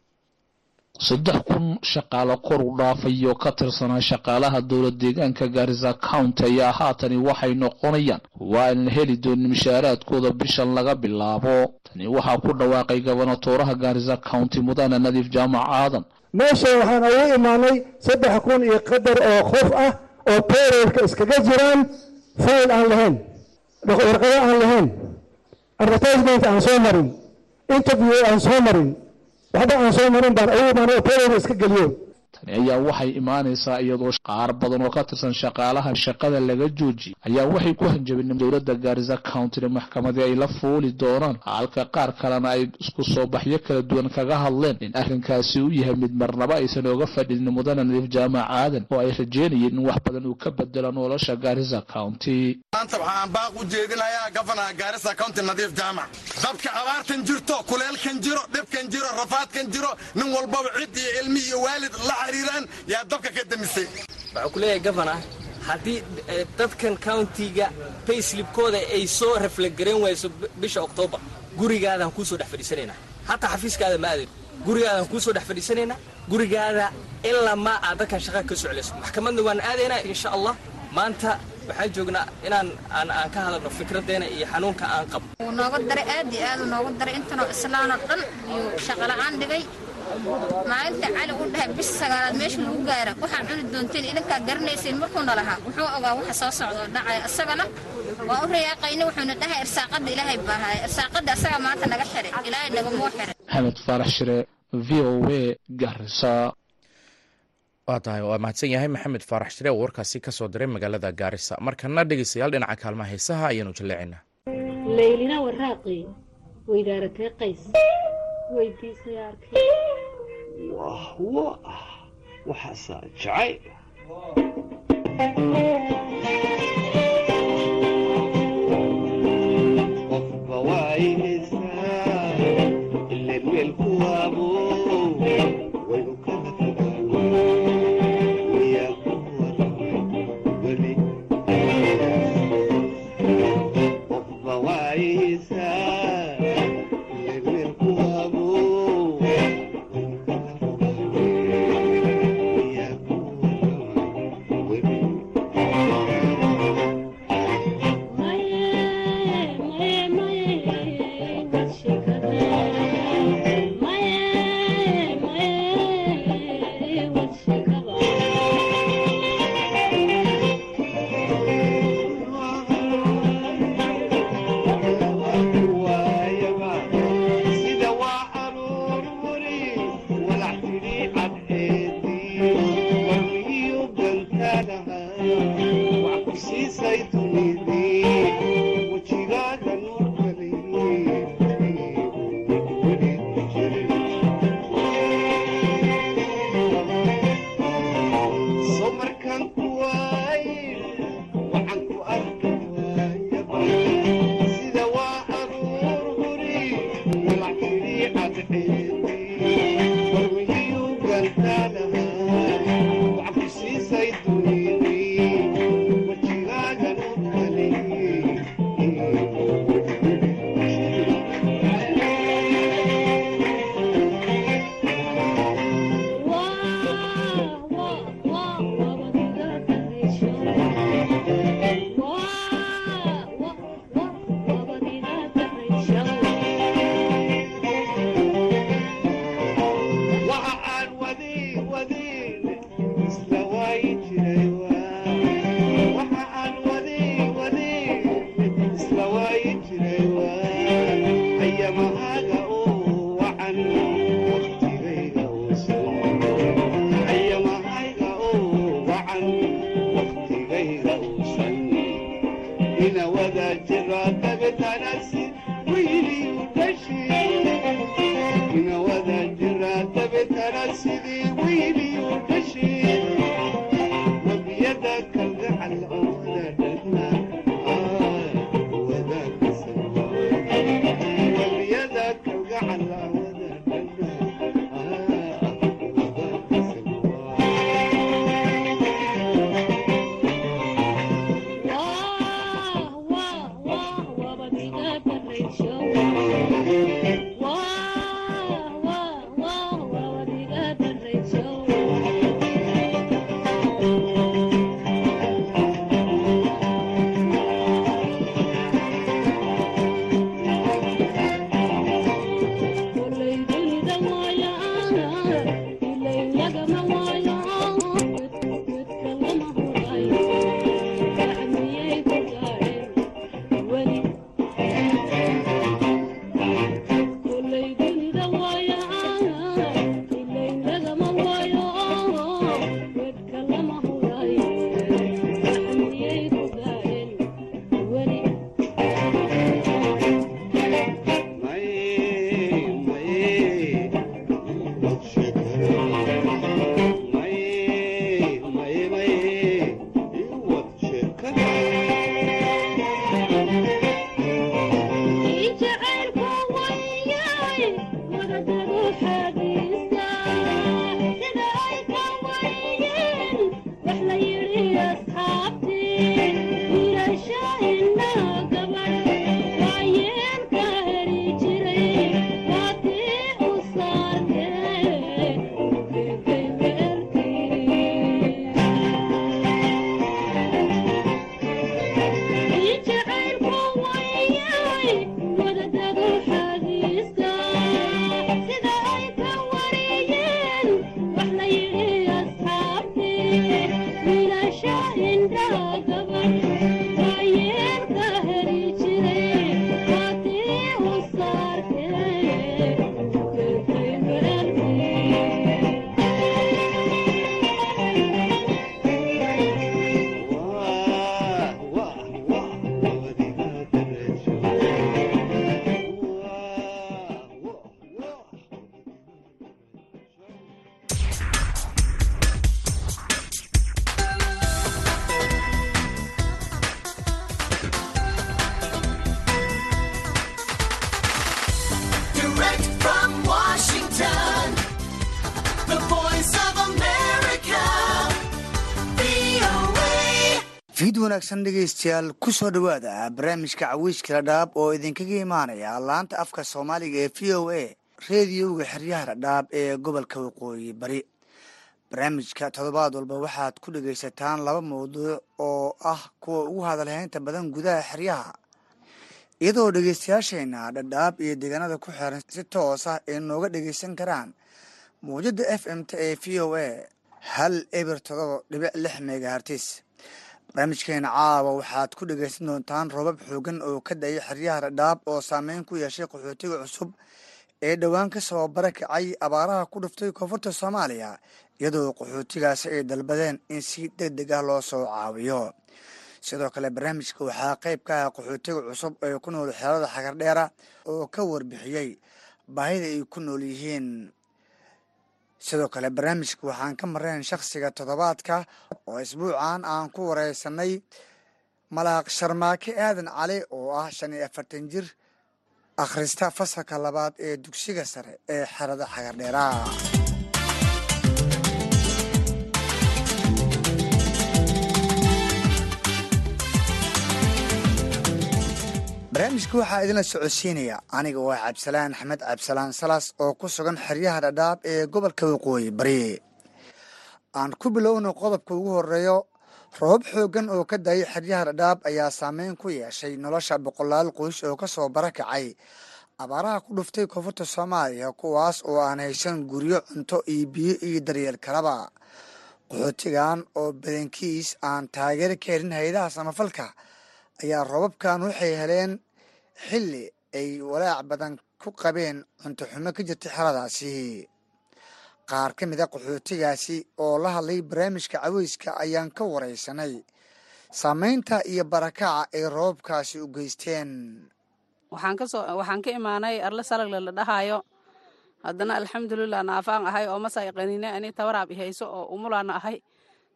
saddex kun shaqaale kor u dhaafayoo ka tirsanaa shaqaalaha dowlad deegaanka gaarisa county ayaa haatani waxay noqonayaan kuwa aan la heli doonin mishaaraadkooda bishan laga bilaabo. Tani waxaa ku dhawaaqay gobonatooraha gaarisa county mudane nadiif jaamac aadan. Meeshan waxaan ugu imaanay saddex kun iyo qadar oo qof ah oo bayrolka iskaga jiraan fayl aan lahayn warqado aan lahayn advertisement aan soo marin interview aan soo marin waxba aan soo marin baan imaanay oo bayrolka iska geliyo tani ayaa waxay imaanaysaa iyadoo qaar badan oo ka tirsan shaqaalaha shaqada laga joojiyay ayaa waxay ku hanjabeen dowladda gaarisa countyna maxkamadii ay la fuuli doonaan. Halka qaar kalena ay isku soo baxyo kala duwan kaga hadleen in arrinkaasi u yahay mid marnaba aysan ooga fadhin mudane nadiif jaamac aadan oo ay rajeynayeen in wax badan uu ka bedelo nolosha gaarisa county. Maanta waxaan baaq u jeedinayaa gofanaha gaarisa county nadiif jaamac. Dabka abaartan jirto kuleelkan jiro dhibkan jiro rafaadkan jiro nin walbaba cid iyo ilmi iyo waalid la xiriiraan yaa dabka ka damisay. Waxaa ku leeyahay gafana haddii dadkan countiga payslibkooda ay soo reflegarayn wayso bisha oktoobar gurigaadaan kuusoo dhex fadhiisanaynaa hataa xafiiskaada ma aadin gurigaadaan kuusoo dhex fadhiisanaynaa gurigaada ilaa maa aad dadkan shaqa ka soclayso. Maxkamadna waan aadaynaa insha allah. Maanta waxaan joognaa inaan aan aan ka hadalno fikraddeena iyo xanuunka aan qabo. Wuu nooga daray aad iyo aad uu nooga daray intanoo islaanoo dhan iyuu shaqola'aan dhigay maalinta cali u dhahay bis sagaalaad meesha lagu gaara. Waxaan cuni doonteen idinkaa garanaysiin markuuna lahaa wuxuu ogaa waxa soo socdoo dhacaya isagana waa u rayaaqayna wuxuuna dhahay irsaaqadda ilaahay baahaya irsaaqadda asagaa maanta naga xiray. Ilaahay nagamuu xiray. Maxamed faarax shire v o a garisa waa tahay waa mahadsan yahay maxamed faarax shire oo warkaasi ka soo diray magaalada gaarisa markana dhegeystayaal dhinaca kaalmaha heesaha ayaanu jaleecinaa laylina waraaqi weydaaratee qays weydiisay arkay wah wah. Waxaasaa jacayl qofba wanaagsan dhegaystayaal ku soo dhowaada barnaamijka cawiiska dhadhaab oo idinkaga imaanaya laanta afka soomaaliga ee v o a reediyowga xeryaha dhadhaab ee gobolka waqooyi bari. Barnaamijka toddobaad walba waxaad ku dhegaysataan laba mawduuc oo ah kuwa ugu hadalhaynta badan gudaha xeryaha. Iyadoo dhegaystayaasheena dhadhaab iyo deegaanada ku xiran si toos ah ay nooga dhegaysan karaan mawjada f m t ee v o a hal eber todoba dhibic lix megahartis barnaamijkeena caawa waxaad ku dhegaysan doontaan roobab xoogan oo ka da'ay xeryaha dhadhaab oo saameyn ku yeeshay qaxootiga cusub ee dhowaan ka soo barakacay abaaraha ku dhuftay koonfurta soomaaliya iyadoo qaxootigaasi ay dalbadeen in si deg deg ah loo soo caawiyo. Sidoo kale barnaamijka waxaa qeyb ka ah qaxootiga cusub ee ku nool xeelada xagardheera oo ka warbixiyey baahida ay ku nool yihiin sidoo kale barnaamijka waxaan ka mareen shakhsiga toddobaadka oo isbuucan aan ku wareysanay malaaq sharmaake aadan cali oo ah shan iyo afartan jir akhrista fasalka labaad ee dugsiga sare ee xerada xagardheeraha barnaamijka waxaa idinla socodsiinaya aniga waa cabdisalaan axmed cabdisalaan salas oo ku sugan xeryaha dhadhaab ee gobolka waqooyi bari. Aan ku bilowno qodobka ugu horeeyo roobab xoogan oo ka dayay xeryaha dhadhaab ayaa saameyn ku yeeshay nolosha boqolaal qoys oo ka soo barakacay. Abaaraha ku dhuftay koonfurta soomaaliya kuwaas oo aan haysan guryo cunto iyo biyo iyo daryeel kalaba qaxootigan oo badankiis aan taageero ka helin hay'adaha samafalka ayaa roobabkan waxay heleen xilli ay walaac badan ku qabeen cunto xumo ka jirtay xeradaasi. Qaar ka mid a qaxootigaasi oo la hadlay barnaamijka caweyska ayaan ka wareysanay. Saameynta iyo barakaca ay roobabkaasi u geysteen. Waxaan ka imaanay arle salagle la dhahaayo. Haddana alxamdulilah naafaan ahay oo masay qaniine ani tabaraab i hayso oo umulaana ahay.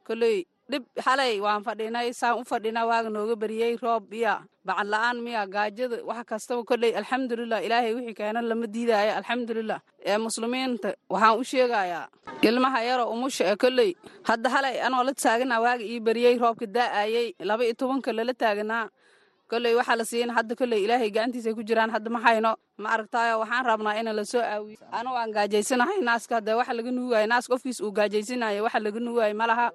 Kolley dhib xalay waan fadhinay saan u fadhina waaga nooga beriyey roob miya bacad la'aan miya gaajada wax kastaba kolley alxamdulilah ilaahay wixii keena lama diidaayo alxamdulilah ee muslimiinta waxaan u sheegayaa ilmaha yaroo umusha ee kolley hadda xalay anoo la taagana waaga ii beriyey roobka daa'ayey laba iyo tobanka lala taaganaa kolley waxaa la siina hadda kolley ilaahay gacantiisa ku jiraan hadda ma hayno ma aragtaayo waxaan rabnaa ina la soo aawiyo anu aan gaajaysanahay naaska hadee waxa laga nuugaayo naaska qofkiis uu gaajaysanayo waxa laga nuugaayo ma laha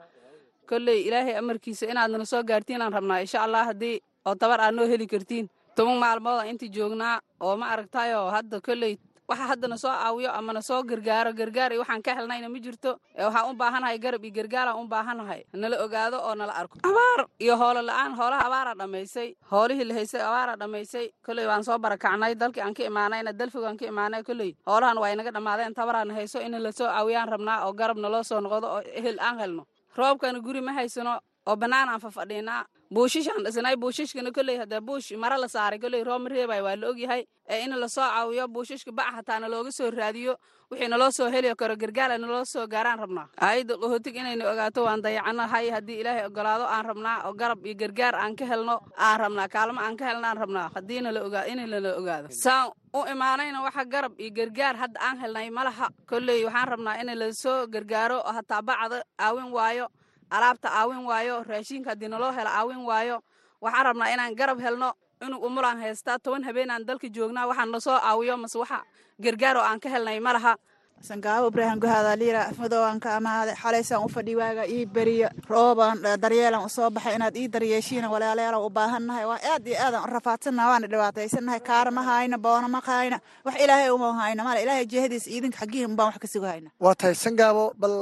kolley ilaahay amarkiisa inaadna soo gaartiin aan rabnaa. Insha allah haddii oo tabar aad noo heli kartiin toban maalmooda intii joognaa oo ma aragtaayo hadda kolley waxa haddana soo aawiyo amana soo gargaaro gargaar iyo waxaan ka helnayna ma jirto. Waxaan u baahanahay garab iyo gargaaraan u baahanahay. Nala ogaado oo nala arko. Abaar iyo hoolo la'aan hoolaha abaaraa dhammaysay hoolihii la haysay abaaraa dhammaysay kolley waan soo barakacnay dalkii aan ka imaanayna dalfig aan ka imaanay kolley. Hoolahan waa inaga dhammaadeen tabaraana hayso in la soo aawiyaan rabnaa oo garab naloo soo noqdo oo ehel aan helno roobkana guri ma haysano oo bannaan aan fafadhiinaa buushishaan dhisnay buushishkana kolley haddee buush mara la saaray kolley roob ma reebay waa la ogyahay. Ee in la soo caawiyo buushishka bac hataa nalooga soo raadiyo wixii naloo soo heli karo gargaara naloo soo gaaraan rabnaa. Aayadda qaxootig inayna ogaato waan dayacanahay haddii ilaahay ogolaado aan rabnaa. Oo garab iyo gargaar aan ka helno aan rabnaa. Kaalmo aan ka helnaan rabnaa. Haddii nala ogaa in nala ogaado. Saan u imaanayna waxa garab iyo gargaar hadda aan helnay malaha kolley waxaan rabnaa in la soo gargaaro oo hataa bacda aawin waayo alaabta aawin waayo raashinka haddii naloo helo aawin waayo waxaan rabnaa inaan garab helno inug umulaan haystaa toban habeenaan dalka joognaa waxaan nasoo aawiyo mase waxa gargaar oo aan ka helnay ma laha. Sangaabo ibraahim guhaada liira afmadooaan ka amaaday xalaysaan u fadhi waaga ii beriya roobaan daryeelan u soo baxay inaad ii daryeeshiina walaalayaala u baahannahay waa aad iyo aadan u rafaadsannaha waana dhibaataysannahay kaara ma hayna boona ma hayna wax ilaahay uma hayna. Male ilaahay jihadiisa idinka xaggihin baan wax ka sugu hayna waa tahay sangaabo bal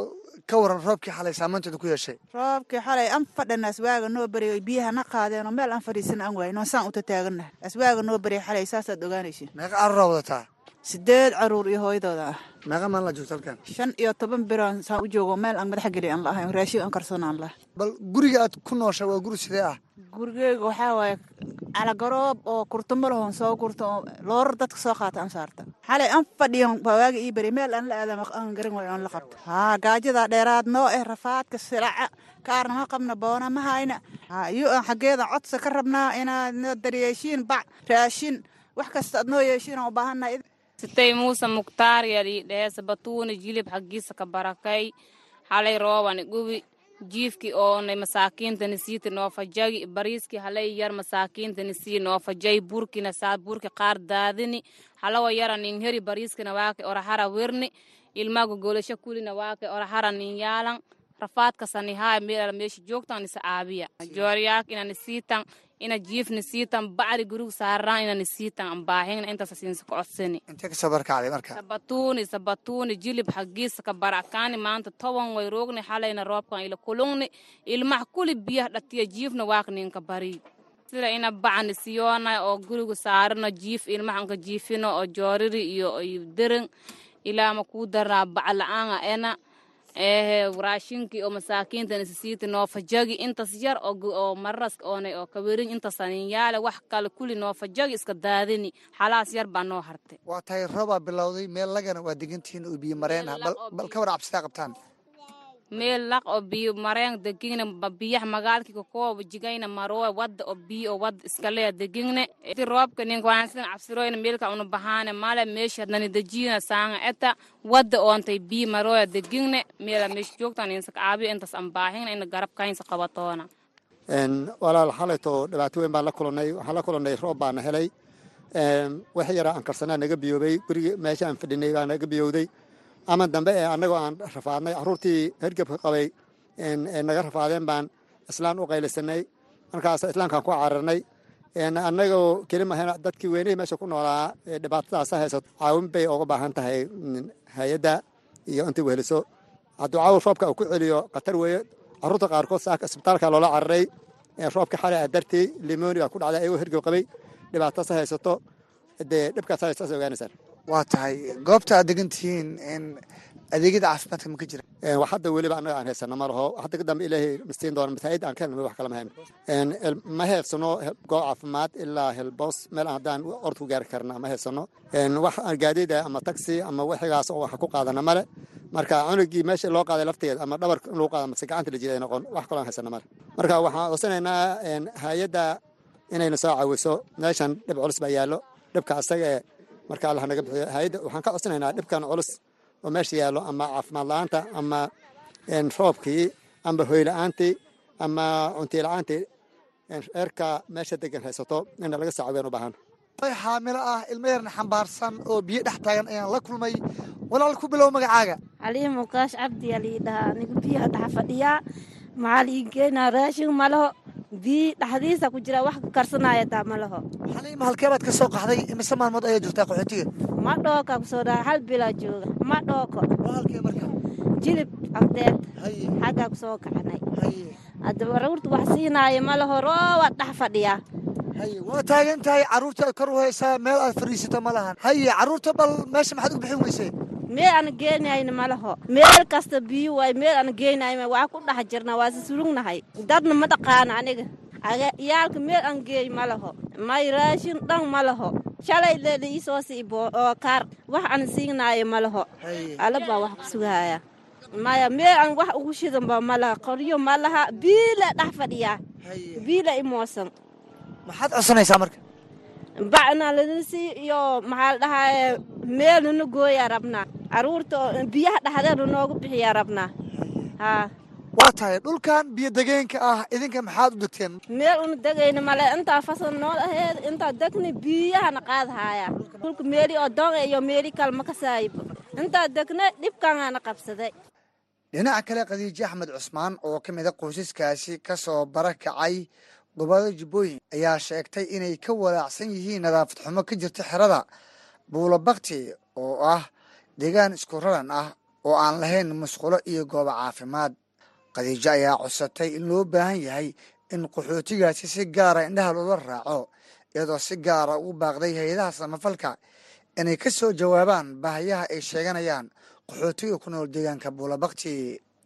ka waran roobkii xalay saamaynteeda ku yeeshay. Roobkii xalay an fadhana aswaaga noo beriyo biyaha na qaadeenoo meel aan fadhiisan aan wayno saan u tataagannahay aswaaga noo beriya xalay saasaad ogaanaysin meeqa caruuraa wadataa sideed carruur iyo hooyadooda. Ah meeqa maalin joogta halkan? Shan iyo toban biroon saan u joogo meel aan madaxa geli aan lahayn raashin aan karsan aan lahay bal guriga aad ku noosha waa guri sidee ah? Gurigeyga waxaa waaye calagaroob oo kurtumo lahon soo gurta oo loorar dadka soo qaata aan saarta xalay an fadhiyan waaga ii beri meel aan la aadama aan garan waayo aan la qabta. Haa gaajada dheeraad noo eh rafaadka silaca kaarna ma qabna boona ma hayna. Haa iyo aan xaggeeda codsa ka rabnaa inaad noo daryeeshiin bac raashin wax kasta aad noo yeeshiin aan u baahannahay sitay muuse muktaar yadii dheesa batuuna jilib xaggiisa ka barakay. Xalay roobani gubi jiifkii oonay masaakiintani siiti noo fajagi bariiskii halay yar masaakiintani sii noo fajay burkina saa burki qaar daadini halawa yara nin heri bariiskina waake orahara werni ilmaga golasho kulina waake orahara nin yaalan rafaadkasani haa meelala meesha joogtan isa aabiya jooriyaak inani siitan ina jiifni siitan bacri guriga saaraan inani siitan ambaahin intaas siinsa ka codsani sabatuuni sabatuuni jilib xagiisa ka barakaani maanta toban way roogni xalayna roobkan ila kulungni. Ilmaha kuli biyah dhatiya jiifna waak ninka bari sida ina bacni siyoona oo guriga saarano jiif ilmahanka jiifino oo jooriri iyo dereng ilaama kuu daraa bac la'aanga ena ehe raashinkii oo masaakiintan isisiiti noo fajagi. Intas yar oo mararas oonay oo kawerin intasanin yaale wax kale kuli noo fajagi iska daadini. Xalaas yar baa noo hartay waa tahay roobaa bilowday meel lagana waa degantihiin oo biyo mareen ah. bal ka war cabsitaa qabtaan meel laq oo biyo mareen degigna biyaha magaalkii kakooba jigayna marooa wadda oo biyo oo wadda iskaleya degigne. Ti roobka ninka waansidan cabsiroyna meelka una bahaane male meesha nani dejiyna saanga eta wadda oontay biyo marooya degigne. Meela meesha joogtan insa kaabiyo intas ambaahina ina garab kaynsa qabatoona walaal xalayto dhibaato weyn baan la kulannay waxaan la kulannay roob baana helay. Wax yaraa aan karsanaa naga biyoobay gurigi meesha aan fadhinay baa naga biyowday ama dambe ee annagoo aan rafaadnay. Caruurtii hergebka qabay naga rafaadeen baan islaan u qaylisanay. Markaas islaamkaan ku cararnay. Annagoo kelimahan dadkii weynihii meesha ku noolaa dhibaatadaas haysato. Caawin bay uga baahan tahay hay'adda iyo intii weheliso. Hadduu caawil roobka uu ku celiyo khatar weeye. Caruurta qaarkood saaka isbitaalka loola cararay roobka xalay a dartii limoni ku dhacday ayagoo hergeb qabay. Dhibaatadaas haysato. Dee dhibkaas ogaanaysaan waa tahay goobta aad degan tihiin adeegyada caafimaadka ma ka jira. Wax hadda weliba annaga aan haysano ma laho. Hadda ka dambe ilaahay mastiin doona masaajid aan ka helnay wax kale ma hayno ma heedsano goob caafimaad ilaa helboos. Meel aan haddaan ku gaari karna ma heedsano wax gaadiida ama taxi ama wixigaas oo wax ku qaadana male marka cunugii meesha loo qaaday lafteeda ama dhabarka in lagu qaado mase gacanta la jiday noqon wax kaloo aan haysana male marka waxaan codsanaynaa hay'adda inayna soo caawiso. Meeshan dhib culus baa yaallo. Dhibka asaga marka allah naga bixiyo hay'adda waxaan ka codsanaynaa dhibkan culus oo meesha yaallo ama caafimaad la'aanta ama roobkii ama hoy la'aantii ama cuntii la'aantii eerka meesha degan haysato ina laga saacaweyn u baahan. Xaamilo ah ilmo yarna xambaarsan oo biyo dhex taagan ayaan la kulmay. Walaal ku bilow magacaaga. Calihi mukaash cabdi alii dhahaa anigu biyaha dhexa fadhiyaa maxaa lii geenaa raashin ma laho biyi dhexdiisa ku jira wax karsanaya taa ma laho. Xaliima halkee baad ka soo qaxday imise maalmood ayaa joogtaa qaxootiga ma dhooka ku soo dhaha hal bilaa jooga ma dhooko. Halkee marka? Jilib agdeed xaggaa ku soo kacanay haddaba rawrta wax siinaayo ma laho roowaad dhex fadhiyaa. Waa taagan tahay carruurta aad kor u haysaa meel aad fadhiisato ma lahan. Haye carruurta bal meesha maxaad uga bixin weysay meel aan geenayna ma laho. Meel kasta biyo waay meel aan geenayna waa ku dhex jirna waa sisurugnahay dadna ma dhaqaana aniga. Iyaalka meel aan geey ma laho. May raashin dhan ma laho. Shalay leela iisoo siibo oo kaar. Wax aan siinaayo ma laho. Alla baa wax ku sugahaya maya meel aan wax ugu shidanba ma laha. Qoryo ma laha. Biila dhex fadhiyaa. Biila imoosan maxaad codsanaysaa marka? Bacna lanasi iyo maxaa la dhahaye meel nana gooyaa rabnaa carruurta biyaha dhexdeeda noogu bixiyaa rabnaa waa tahay dhulkan biyo degeenka ah idinka maxaad u degteen? Meel una degayna male intaa fasal nool aheed intaa degni biyahana qaadahaya. Dhulka meeli oo doonga iyo meeli kale ma kasaaybo intaa degna dhibkaanaana qabsaday. Dhinaca kale khadiijo axmed cusmaan oo ka mid a qoysaskaasi ka soo barakacay gobollada jubbooyin ayaa sheegtay inay ka walaacsan yihiin nadaafad xumo ka jirta xerada buulo bakti oo ah deegaan isku raran ah oo aan lahayn musqulo iyo goobo caafimaad. Khadiijo ayaa codsatay in loo baahan yahay in qaxootigaasi si gaara indhaha loola raaco iyadoo si gaara ugu baaqday hay'adaha samafalka inay ka soo jawaabaan baahayaha ay sheeganayaan. Qaxootiga ku nool deegaanka buulabakti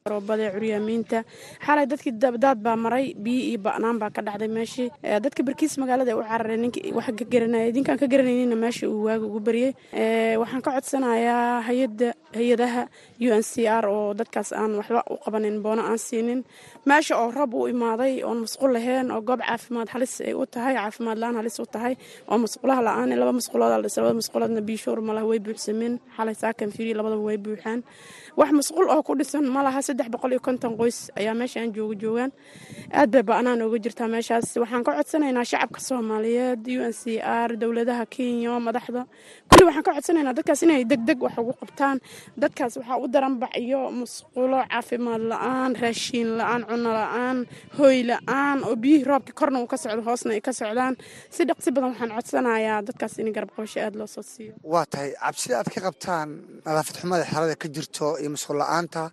roobada curyaamiinta xalay dadkii daad baa maray biyo iyo ba'naan baa ka dhacday meeshii dadka barkiis magaalada u cararay ninkii wax ka garanaya idinkaan ka garanayninna meesha uu waaga ugu baryey waxaan ka codsanayaa hay'adda hay'adaha u n c r oo dadkaas aan waxba u qabanin boono aan siinin. Meesha oo roob u imaaday oon musqul lahayn oo goob caafimaad halis ay u tahay caafimaad la'aan halis u tahay oo musqulaha la'aan laba musqulood la dhisa labada musquloodna biishoor malaha way buuxsameen xalay saakan firi labadaba way buuxaan wax masquul oo ku dhisan ma laha saddex boqol iyo konton qoys ayaa meeshaan jooga joogaan. Aad bay ba-naan ooga jirtaa meeshaas. Waxaan ka codsanaynaa shacabka soomaaliyeed u n c r dowladaha kenya madaxda. Kulli waxaan ka codsanaynaa dadkaas inay degdeg wax ugu qabtaan. Dadkaas waxaa u daran bac iyo musqulo caafimaad la'aan raashiin la'aan cuno la'aan hoy la'aan oo biyihii roobkii korna uu ka socdo hoosna ay ka socdaan. Si dhaqsi badan waxaan codsanayaa dadkaas in garab qabasho aad loo soo siiyo. Waa tahay cabsida aad ka qabtaan nadaafad xumada xerada ka jirto iyo masquul la'aanta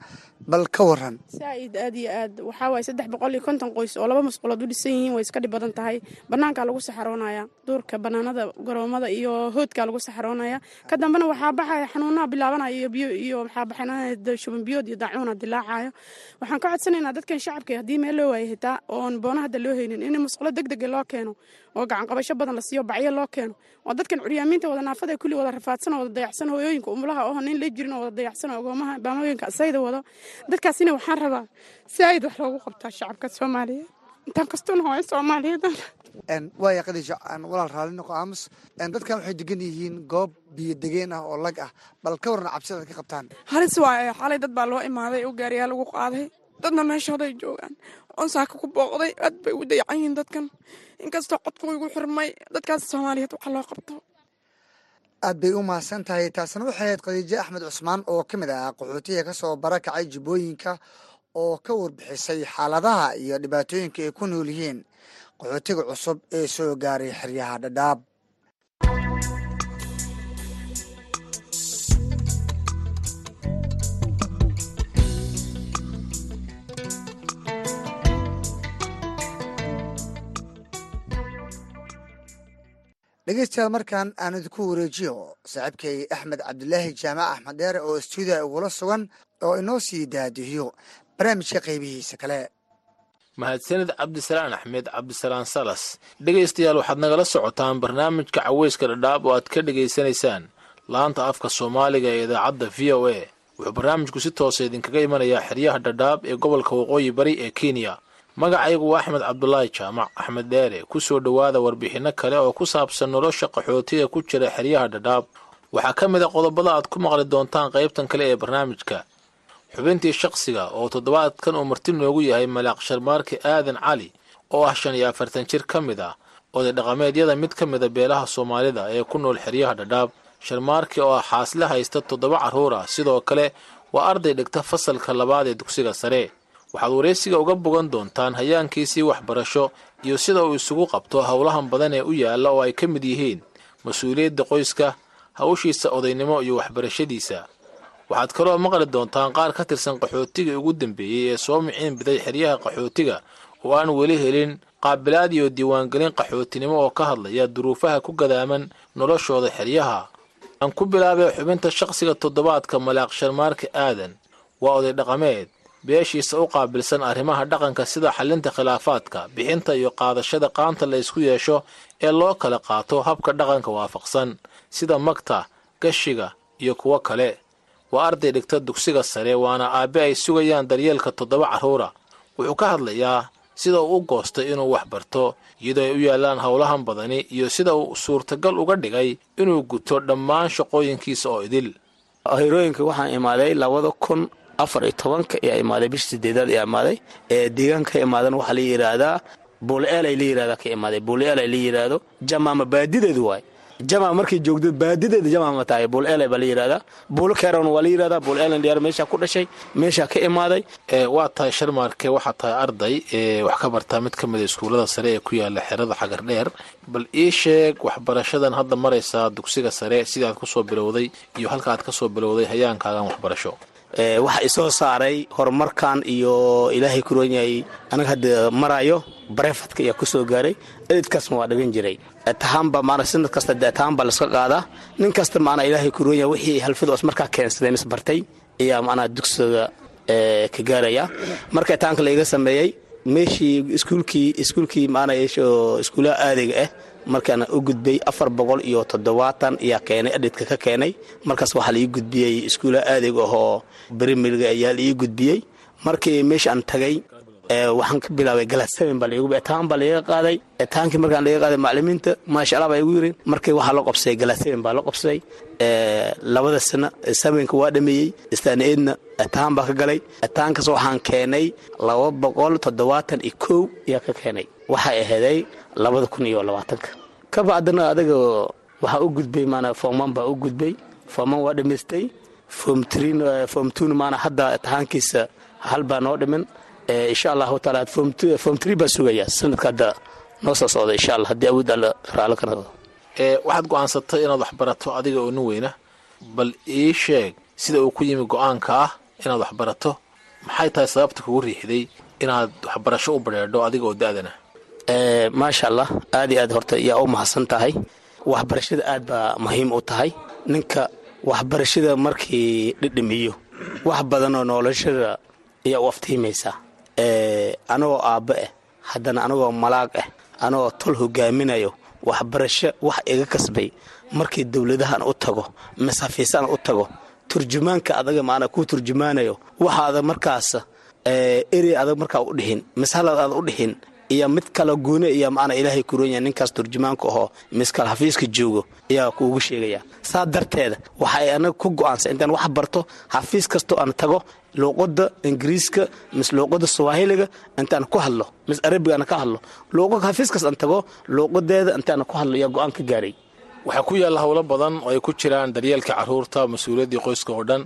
bal ka waran saaid aad iyo aad. Waxaa waaye saddex boqol iyo konton qoys oo laba masquulood u dhisan yihiin way iska dhib badan tahay. Banaankaa lagu saxaroonaya duurka banaanada garoomada iyo hoodkaa lagu saxaroonaya. Ka dambena waxaa baxaya xanuunaha bilaabanaya iyo biyo iyo waxaa baxanaya shuban biyood iyo daacuuna dilaacayo. Waxaan ka codsanaynaa dadkan shacabka haddii meel loo waayay hitaa oon boona hadda loo haynin in masquulo deg dega loo keeno oo gacan qabasho badan la siiyo bacyo loo keeno oo dadkan curyaamiinta wada naafada kulli wada rafaadsan oo wada dayacsan hooyooyinka umulaha oo nin la jirin oo wada dayacsan oo agoomaha baamooyinka asayda wado. Dadkaasina waxaan rabaa saaid wax loogu qabtaa shacabka soomaaliyeed. Intaan kastoona hooyo soomaaliyeed waaya khadiija aan walaal raalli noqo aamus. Dadkan waxay degan yihiin goob biyo degeen ah oo lag ah. Bal ka waran cabsida aad ka qabtaan. Halis waaye xalay dad baa loo imaaday oo gaariyaa lagu qaaday. Dadna meeshooday joogaan. Oon saaka ku booqday aad bay u dayacan yihiin dadkan. Inkastoo codku igu xirmay dadkaas soomaaliyeed waxa loo qabto aad bay u mahadsan tahay. Taasna waxay ahayd khadiijo axmed cusmaan oo ka mid ah qaxootiga ka soo barakacay jibbooyinka oo ka warbixisay xaaladaha iyo dhibaatooyinka ay ku nool yihiin. Qaxootiga cusub ee soo gaaray xeryaha dhadhaab dhegeystayaal markan aan idinku wareejiyo saaxiibkay axmed cabdilaahi jaamac axmed dheere oo stuudiya igula sugan oo inoo sii daadihiyo barnaamijka qaybihiisa kale. Mahadsanid cabdisalaan axmed cabdisalaan salas dhegaystayaal waxaad nagala socotaan barnaamijka caweyska dhadhaab oo aad ka dhegaysanaysaan laanta afka soomaaliga ee idaacadda v o a wuxuu barnaamijku si toosa idinkaga imanayaa xeryaha dhadhaab ee gobolka waqooyi bari ee kenya magacaygu waa axmed cabdulaahi jaamac axmed dheere ku soo dhowaada warbixinno kale oo ku saabsan nolosha qaxootiga ku jira xeryaha dhadhaab. Waxaa ka mid a qodobada aad ku maqli doontaan qaybtan kale ee barnaamijka. Xubintii shaqsiga oo toddobaadkan uu marti noogu yahay malaaq sharmaarke aadan cali oo ah shan iyo afartan jir ka mid ah oday dhaqameedyada mid ka mida beelaha soomaalida ee ku nool xeryaha dhadhaab. Sharmaarke oo ah xaasle haysta toddoba carruur ah sidoo kale waa arday dhigta fasalka labaad ee dugsiga sare waxaad waraysiga uga bogan doontaan hayaankiisii waxbarasho iyo sida uu isugu qabto howlahan badan ee u yaalla oo ay ka mid yihiin mas'uuliyadda qoyska hawshiisa odaynimo iyo waxbarashadiisa. Waxaad kaloo maqli doontaan qaar ka tirsan qaxootigii ugu dambeeyey ee soo miciin biday xeryaha qaxootiga oo aan weli helin qaabilaad iyo diiwaangelin qaxootinimo oo ka hadlaya duruufaha ku gadaaman noloshooda xeryaha. Aan ku bilaabay xubinta shaqsiga toddobaadka malaaq sharmaarka aadan. Waa oday dhaqameed beeshiisa u qaabilsan arrimaha dhaqanka sida xallinta khilaafaadka bixinta iyo qaadashada qaanta la ysku yeesho ee loo kala qaato habka dhaqanka waafaqsan sida magta gashiga iyo kuwo kale. Waa arday dhigta dugsiga sare waana aabbe ay sugayaan daryeelka toddoba carruura wuxuu ka hadlayaa sida uu u goostay inuu wax barto iyadoo ay u yaallaan howlahan badani iyo sida uu suurtagal uga dhigay inuu guto dhammaan shaqooyinkiisa oo idil. Hirooyinka waxaan imaaday labada kun afar iyo tobanka ayaa imaaday bisha sideedaad ayaa imaaday. Ee deegaanka ka imaadan waxaa la yidhaahdaa buuleelay la yidhahda ka imaaday. Buuleelay la yidhaahdo jamaama baadideedu waay jama markay joogdo baadideeda jamaama tahay. Buuleelay baa la yidhahdaa buulo waa la yidhahdaa buuleelan dhiyaar meeshaa ku dhashay meeshaa ka imaaday. Waa tahay sharmaarke waxaa tahay arday. Ee wax ka bartaa mid ka mida iskuullada sare ee ku yaalla xerada xagar dheer. Bal ii sheeg waxbarashadan hadda maraysaa dugsiga sare sidaad ku soo bilowday iyo halka aad ka soo bilowday hayaankaagan waxbarasho waxa isoo saaray horumarkan iyo ilaahay kuroon yahay anaga hadda marayo barefadka ayaa ku soo gaaray edidkaasna waa dhigan jiray. Tahaanba maana sanad kasta dee tahaanba laska qaadaa nin kasta maanaa ilaahay kuroon yahay wixii halfida os markaa keensadeen is bartay ayaa maanaa dugsiga ka gaaraya. Marka taanka laiga sameeyey meeshii iskuulkii iskuulkii maana iskuulaha aadayga ah markaana u gudbay afar boqol iyo toddobaatan ayaa keenay adhidka ka keenay. Markaas waxaa laii gudbiyey iskuulaha aadayga ahoo berimilga ayaa laii gudbiyey. Markii meeshaan tagay waxaan ka bilaabay galaseven baa laigu etaan baa laiga qaaday. Etaankii markaan laiga qaaday macalimiinta maasha allah baa igu yirin markii waxaa la qabsaday galaseven baa la qabsaday labada sana sevenka waa dhameeyey istaan etaan baa ka galay. Etaankaas waxaan keenay laba boqol toddobaatan iyo kow ayaa ka keenay. Waxay aheeday labada kun iyo labaatanka. Ka bacdina adaga waxaa u gudbay maana fooman baa u gudbay. Fooman waa dhamaystay. Fom tun maana hadda etahaankiisa hal baa noo dhimin. Insha allahu taala fom three baa sugaya. Sanadka hadda noo soo socda insha allah. Haddii awood alla raalo ka noqdo waxaad go'aansatay inaad waxbarato adiga oo nin weyna. Bal ii sheeg sida uu ku yimi go'aanka ah inaad waxbarato. Maxay tahay sababta kugu riixday inaad waxbarasho u badheedho adiga oo da'dana maasha allah aad iyo aad horta yaa u mahadsan tahay. Waxbarashada aad baa muhiim u tahay. Ninka waxbarashada markii dhidhimiyo wax badan oo noloshada ayaa u aftiimaysaa anagoo aabba ah haddana anagoo malaag ah anagoo tol hogaaminayo waxbarasho wax iga kasbay. Markii dowladahan u tago masafiisaan u tago turjumaanka adaga maana kuu turjumaanayo waxaada markaas erey adag markaa u dhihin mishalad aad u dhihin iyo mid kale goone iyo maana ilaahay kuronya ninkaas turjumaanka ahoo miskal xafiiska joogo ayaa kuugu sheegaya. Saa darteeda waxay anaga ku go'aansa intaan wax barto xafiis kastoo aan tago luuqada ingiriiska mis luuqada swahiliga intaan ku hadlo mis arabiga aan ka hadlo. Xafiis kasta aan tago luuqadeeda intaan ku hadlo ayaa go'aan ka gaaray waxaa ku yaalla howlo badan oo ay ku jiraan daryeelka carruurta mas'uuliyaddii qoyska oo dhan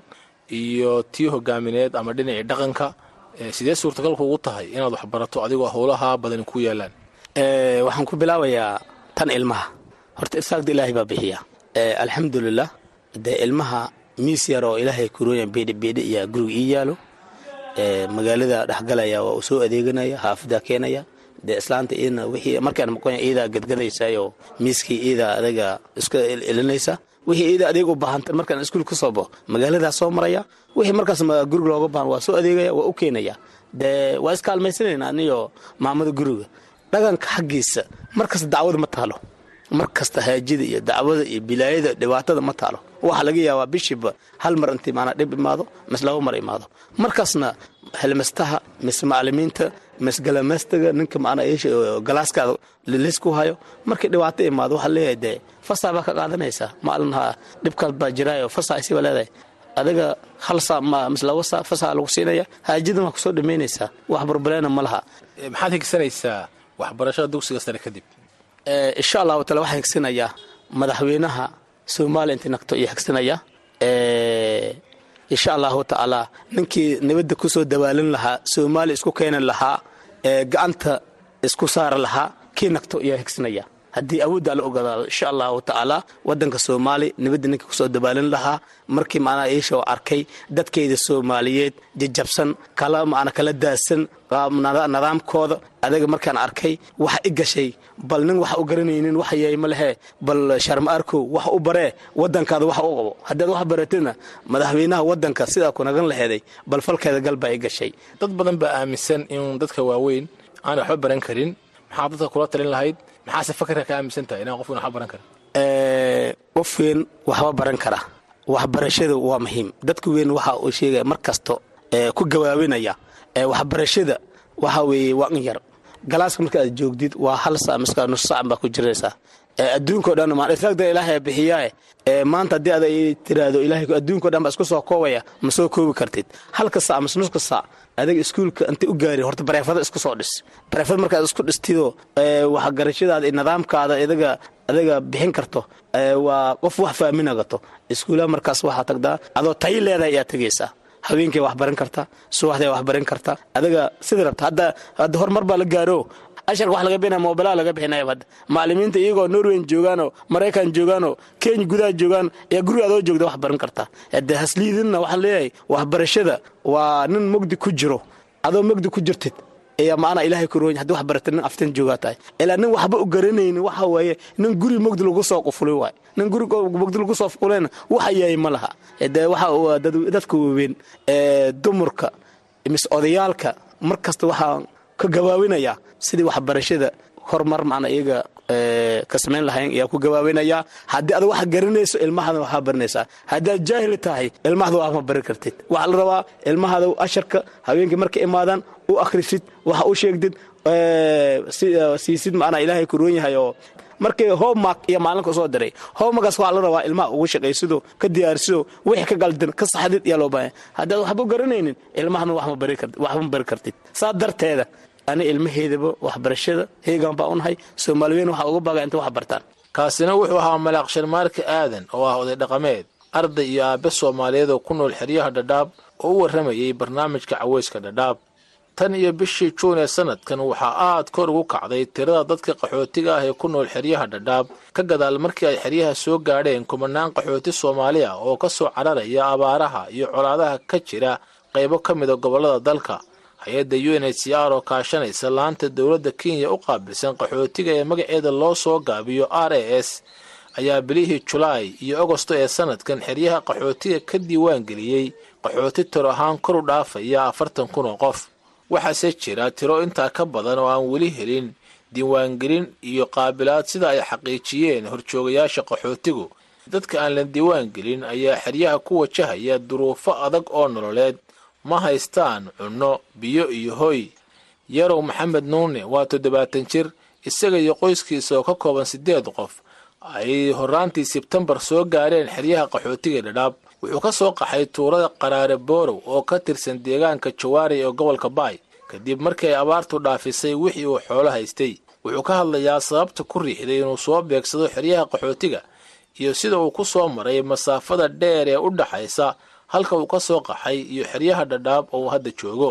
iyo tii hogaamineed ama dhinacii dhaqanka sidee suurtagal kuugu tahay inaad waxbarato adigoo howlaha badani ku yaalaan? Waxaan ku bilaabayaa tan ilmaha. Horta irsaagda ilaahay baa bixiya. Alxamdulilah dee ilmaha miis yar oo ilaahay kurooyan beedhibeedhi ayaa guriga ii yaalo. Magaalada dhexgalaya waa uu soo adeeganaya xaafidaa keenaya. Dee islaanta iidna wixii markaan maqonya iidaa gadgadaysaayoo miiskii iidaa adaga iska elinaysa wixii iida adeeg u baahanta markaan iskuul ka soo baxo magaaladaa soo maraya wixii markaas guriga looga baahan waa soo adeegaya waa u keenaya. Dee waa iskaalmaysanayna aniyo maamada guriga. Dhaqanka xaggiisa markasta dacwada ma taalo. Mar kasta haajida iyo dacwada iyo bilaayada dhibaatada ma taalo. Waxaa laga yaabaa bishiiba hal mar intii maanaa dhib imaado mis laba mar imaado. Markaasna helmastaha mis macalimiinta mis galamastaga ninka hayo markii dhibaato imaado waxaa leeyahay dee fasaa baa ka qaadanaysaa maalin baa jiraayo fasaa isiba leedahay. Adiga hal saa ma mis laba saa fasaa lagu siinaya haajadan waa ku soo dhamaynaysaa wax barbaleena ma laha. Maxaad higsanaysaa waxbarashada dugsiga sare kadib? Insha allahu taala waxaan higsanayaa madaxweynaha soomaaliya intii nagto iyo higsanaya insha allahu tacaala ninkii nabadda ku soo dabaalin lahaa soomaaliya isku keeni lahaa gacanta isku saari lahaa kii nagto ayaa higsanaya haddii awoodda la ogolaado insha allahu tacaala wadanka soomaali nabadda ninka ku soo dabaalin lahaa markii macnaha iishoo arkay dadkayda soomaaliyeed jajabsan kala macna kala daadsan nidaamkooda adaga markaan arkay waxa i gashay bal nin waxa u garanaynin waxa yahay ma lehe bal sharma arkow wax u baree wadankaada wax u qabo haddaad wax baratidna madaxweynaha wadanka sidaa ku nagan laheeday bal falkeeda gal baa i gashay. Dad badan baa aaminsan in dadka waaweyn aan waxba baran karin maxaa dadka kula talin lahayd? Maxaase fakarka ka aaminsan tahay inaan qofkan waxba baran karin? Qof weyn waxba baran kara. Waxbarashada waa muhiim. Dadka weyn waxa uu sheegaya mar kasto ku gawaabinaya waxbarashada waxa weeye waa in yar. Galaaska marka aad joogdid waa hal sac miska nus sac baa ku jiraysaa. Adduunkao dhan maisagda ilaahay bixiyaa maanta haddii ada tiraahdo ilaahay adduunkao dhan baa isku soo koobaya ma soo koobi kartid. Halka sac mas nuska sac adaga iskuulka intay u gaari horta bareefada isku soo dhis. Bareefad markaad isku dhistidoo waxgarashadaada iyo nidaamkaada idaga adaga bixin karto waa qof wax faaminagato. Iskuulaha markaas waxaa tagdaa adoo tayi leedahay ayaa tegaysaa haweenkay wax baran karta subaxday wax baran karta. Adaga sida rabta hadda horumar baa la gaaro asharka wax laga bixinaya mobilaa laga bixinaya hadda iyagoo norweyn joogaanoo maraykan joogaanoo kenya gudaha joogaan ayaa adoo joogda wax baran karta. De hasliidinna waxaan leeyahay waxbarashada waa nin mogdi ku jiro adoo mogdi ku jirtid. Ayaa macnaa ilaahay kuroonya haddi wax barata nin aftan joogaa tahay. Ilaa nin waxba u garanaynin waxa waaye nin guri mogdi lagu soo qufulay waay. Nin guri mogdi lagu soo fulayna waxa yahay ma laha. De waxa dadka waaweyn dumarka mis odayaalka mar kasta waxaa ka gawaawinaya sidii waxbarashada horumar macna iyaga ka samayn lahayn ayaa ku gabaabinayaa haddii aad wax garanayso ilmahada waxaa barinaysaa haddaad jaahil tahay ilmahada wax ma bari kartid. Waxaa la rabaa ilmahada asharka habeenkii marka imaadaan u akhrisid waxa u sheegdid siisid macnaa ilaahay ku roon yahay oo markii homemark iyo maalinka soo diray homemarkaas waxaa la rabaa ilmaha ugu shaqaysido ka diyaarsido wixii ka galdan ka saxdid ayaa loo baahan haddaad waxba garanaynin ilmahana wax ma bari kartid. Saa darteeda ani ilmaheedaba waxbarashada heegan baa u nahay soomaaliweyn waxaa uga baaga inta wax bartaan. Kaasina wuxuu ahaa malaaq sharmaarka aadan oo ah oday dhaqameed arday iyo aabe soomaaliyeed oo ku nool xeryaha dhadhaab oo u warramayay barnaamijka caweyska dhadhaab tan iyo bishii juun ee sanadkan waxaa aad kor ugu kacday tirada dadka qaxootiga ah ee ku nool xeryaha dhadhaab ka gadaal markii ay xeryaha soo gaadheen kumanaan qaxooti soomaali ah oo ka soo cararaya abaaraha iyo colaadaha ka jira qaybo ka mida gobollada dalka hay'adda u n h c r oo kaashanaysa laanta dowladda kenya u qaabilsan qaxootiga ee magaceeda loo soo gaabiyo r a s ayaa bilihii julaay iyo agosto ee sanadkan xeryaha qaxootiga ka diiwaan geliyey qaxooti tiro ahaan kor u dhaafaya afartan kun oo qof. Waxaase jira tiro intaa ka badan oo aan weli helin diiwaangelin iyo qaabilaad sida ay xaqiijiyeen horjoogayaasha qaxootigu. Dadka aan la diiwaangelin ayaa xeryaha ku wajahaya duruufo adag oo nololeed ma haystaan cunno biyo iyo hoy. Yarow maxamed nuune waa toddobaatan jir isaga iyo qoyskiisa oo ka kooban siddeed qof. Ay horaantii sebtembar soo gaareen xeryaha qaxootiga dhadhaab. Wuxuu ka soo qaxay tuurada qaraare boorow oo ka tirsan deegaanka jawaari ee gobolka baay. Kadib markii ay abaartu dhaafisay wixii uu xoolo haystay. Wuxuu ka hadlayaa sababta ku riixday inuu soo beegsado xeryaha qaxootiga iyo sida uu ku soo maray masaafada dheer ee u dhaxaysa halka uu ka soo qaxay iyo xeryaha dhadhaab oo uu hadda joogo.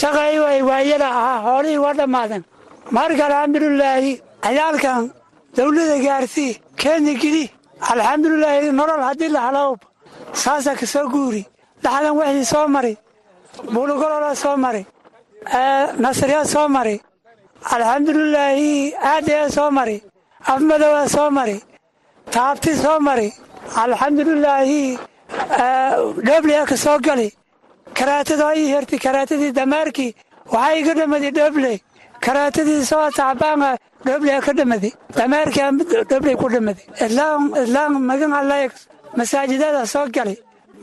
Shaqay way waayada ahaa xoolihii waa dhammaaden marka alxamdulilaahi ciyaalkan dawlada gaarsii keenya geli alxamdulilaahi nolol haddii la saasa ka soo guuri dhaxdan wixii soo mari buulugolola soo mari nasriya soo mari alxamdulilaahi aadaya soo mari afmadowa soo mari taabti soo mari alxamdulilaahi dhobliya ka soo gali. Karaatadoo ii herti karaatadii damaarkii waxaa iga dhamadi dhoble karaatadii soo tacbaanga dhobliya ka dhamadi damaarkii dhobley ku dhamadi islaam islaam magan allayg masaajidada soo gali.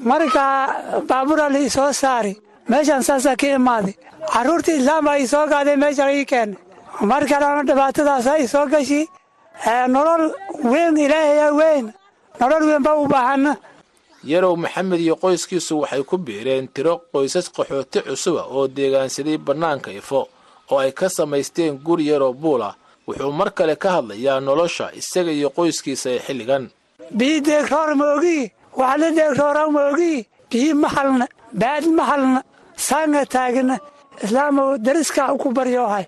Markaa baabura la isoo saari meeshaan saasaa ka imaadi. Carruurtii islaambaa ii soo gaaday meeshaan ii keena mar kalena dhibaatadaasa ii soo gashi nolol weyn ilaahayaa weyn. Nolol weyn baa u baahana yarow maxamed iyo qoyskiisu waxay ku biireen tiro qoysas qaxooti cusuba oo deegaansaday bannaanka ifo oo ay ka samaysteen guri yaroo buulah wuxuu mar kale ka hadlayaa nolosha isaga iyo qoyskiisa ee xilligan. Bii deegroor ma ogii wax la deegroora ma ogii bii ma halna baad ma halna saanga taagna. Islaamow dariska ku baryoohay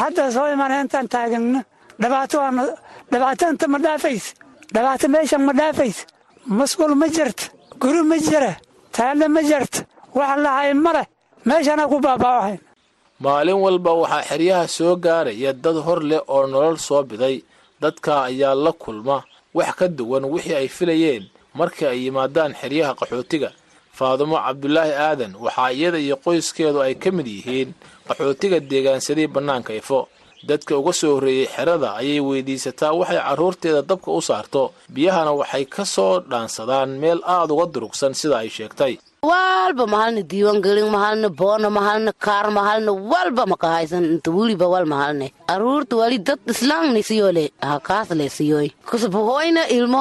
hadda soo iman intaan taagana dhibaato inta ma dhaafaysa dhibaato meeshan ma dhaafaysa masquul ma jirta guri ma jira? Taalle ma jirta wax lahay ma leh? Meeshana ku baaba'ahayn maalin walba waxaa xeryaha soo gaaraya dad hor leh oo nolol soo biday. Dadka ayaa la kulma. Wax ka duwan wixii ay filayeen markii ay yimaadaan xeryaha qaxootiga. Faadumo cabdulaahi aadan waxaa iyada iyo qoyskeedu ay ka mid yihiin qaxootiga deegaansaday bannaanka ifo dadka uga soo horreeyey xerada ayay weydiisataa waxay carruurteeda dabka u saarto. Biyahana waxay ka soo dhaansadaan meel aad uga durugsan sida ay sheegtay walba mahalna diiwaangelin mahalna boona mahalna kaar mahalna walba maka haysan. Inta weliba wal mahalne. Aruurta wali dad islaamni siyole hakaasle siyoy kasbahoyna ilmo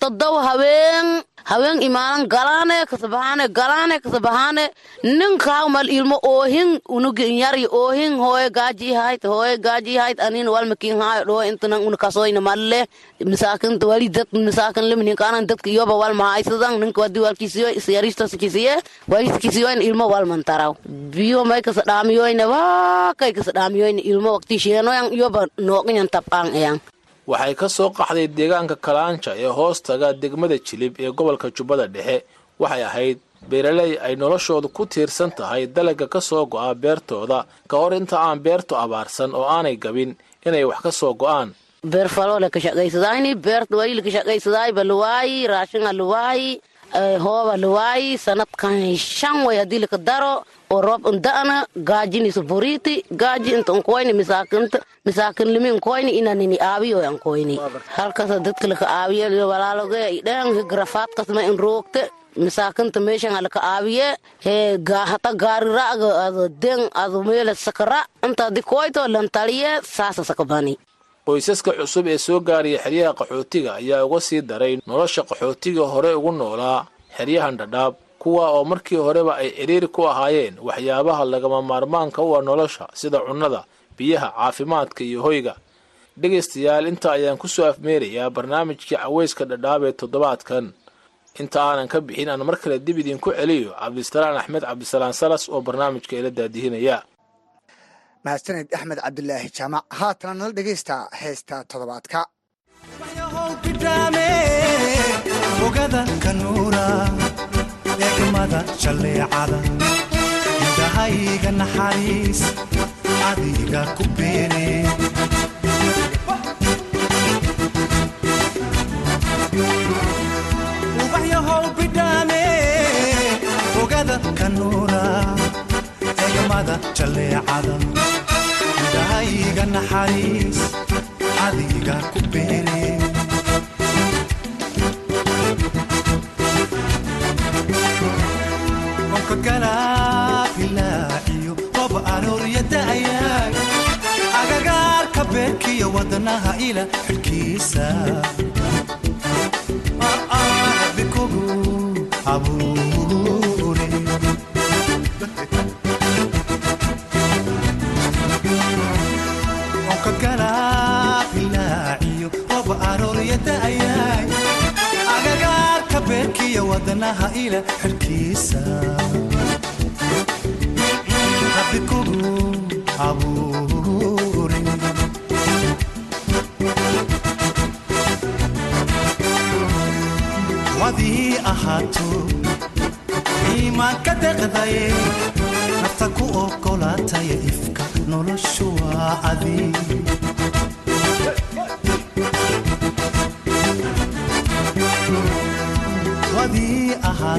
todoba haween haween imaanan galaane kasabahaane galaane kasabahaane ninkaamal ilmo oohin unugi oohin hooye gaaji hayt hooye gaaji hayt anin walmakin haayo dhoo intanan una kasoyna malle misaakinta wali dad misaakin limninkaanan dadka iyoba wal mahaysadan ninka wadi walkisiyo isyaristaskisiye waliskisiyoyn ilmo walmantaraw biyo may kasa dhaamiyoyne waakay kasa dhaamiyoyne ilmo wakti sheenoyan iyoba nooqinyan tab'aan eyan waxay ka soo qaxday deegaanka kalaanja ee hoostaga degmada jilib ee gobolka jubbada dhexe. Waxay ahayd beeraley ay noloshoodu ku tiirsan tahay dalagga ka soo go'a beertooda. Ka hor inta aan beertu abaarsan oo aanay gabin inay wax ka soo go'aan. Beer falole ka shaqaysadayni beerta walil ka shaqaysadaay ba luwaayi raashinga luwaayi hooba lawaayi sanadkan shan way haddii laka daro oo roob inda'ana gaajinisu buriiti gaaji inta unkoyni misaakinta misaakinlimi unkoyni inanini aabiyo ankoyni halkasa dadka laka aabiyo walaaloge dhen higrafaadkasma in roogte misaakinta meeshan halaka aabiye hee hata gaari ra'ga ado den ado meela sakara inta haddi koyto lantaliye saasa sakabani qoysaska cusub ee soo gaaraya xeryaha qaxootiga ayaa uga sii daray nolosha qaxootiga hore ugu noolaa xeryahan dhadhaab kuwa oo markii horeba ay cidhiiri ku ahaayeen waxyaabaha lagama maarmaanka u ah nolosha sida cunnada biyaha caafimaadka iyo hoyga. Dhegaystayaal inta ayaan ku soo afmeerayaa barnaamijkii caweyska dhadhaab ee toddobaadkan. Inta aanan ka bixin aan mar kale dib idinku celiyo cabdisalaan axmed cabdisalaan salas oo barnaamijka ila daadihinaya mahadsaned axmed cabdilaahi jaamac haatana nala dhegaysta heesta toddobaadka. Ogada kanuura eegmada jalleecada indhahayga naxariis adiga ku beene eegmada jalleecada indhahayga naxariis adiga ku beene galaailaaciyo qob arooryada'ayaag agagaarka beerkiyo wadnaha ila xilkiisa wadnaha ila xilkiisa bikugu abuure wadii ahaato iimaanka deqdaye nafta ku ogolaataya ifka noloshu waa adi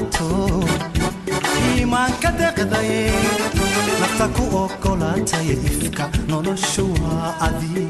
ahaato iimaanka deqdaye nafta ku ogolaataya ifka noloshu waa adi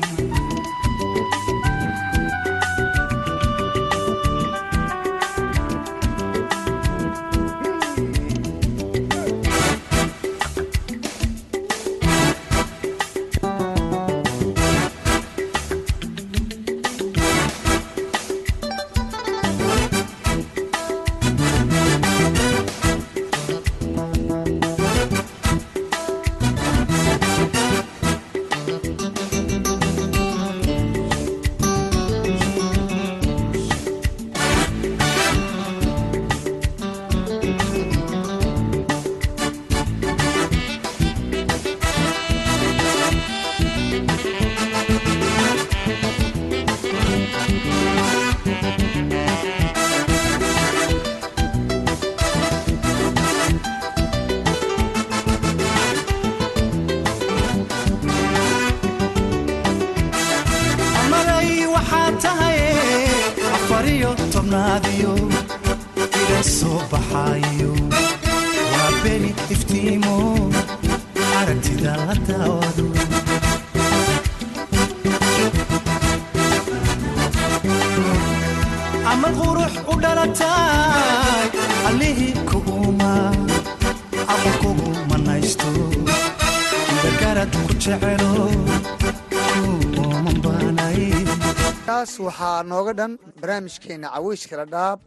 waxaa nooga dhan barnaamijkeena caweyska la dhaab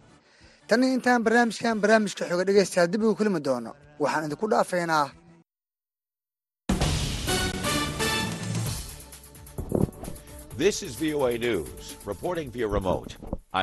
tan intaan barnaamijkan barnaamijka xoga dhegaystayaa dib ugu kulmi doono. Waxaan idinku dhaafaynaa This is VOA News, reporting via remote.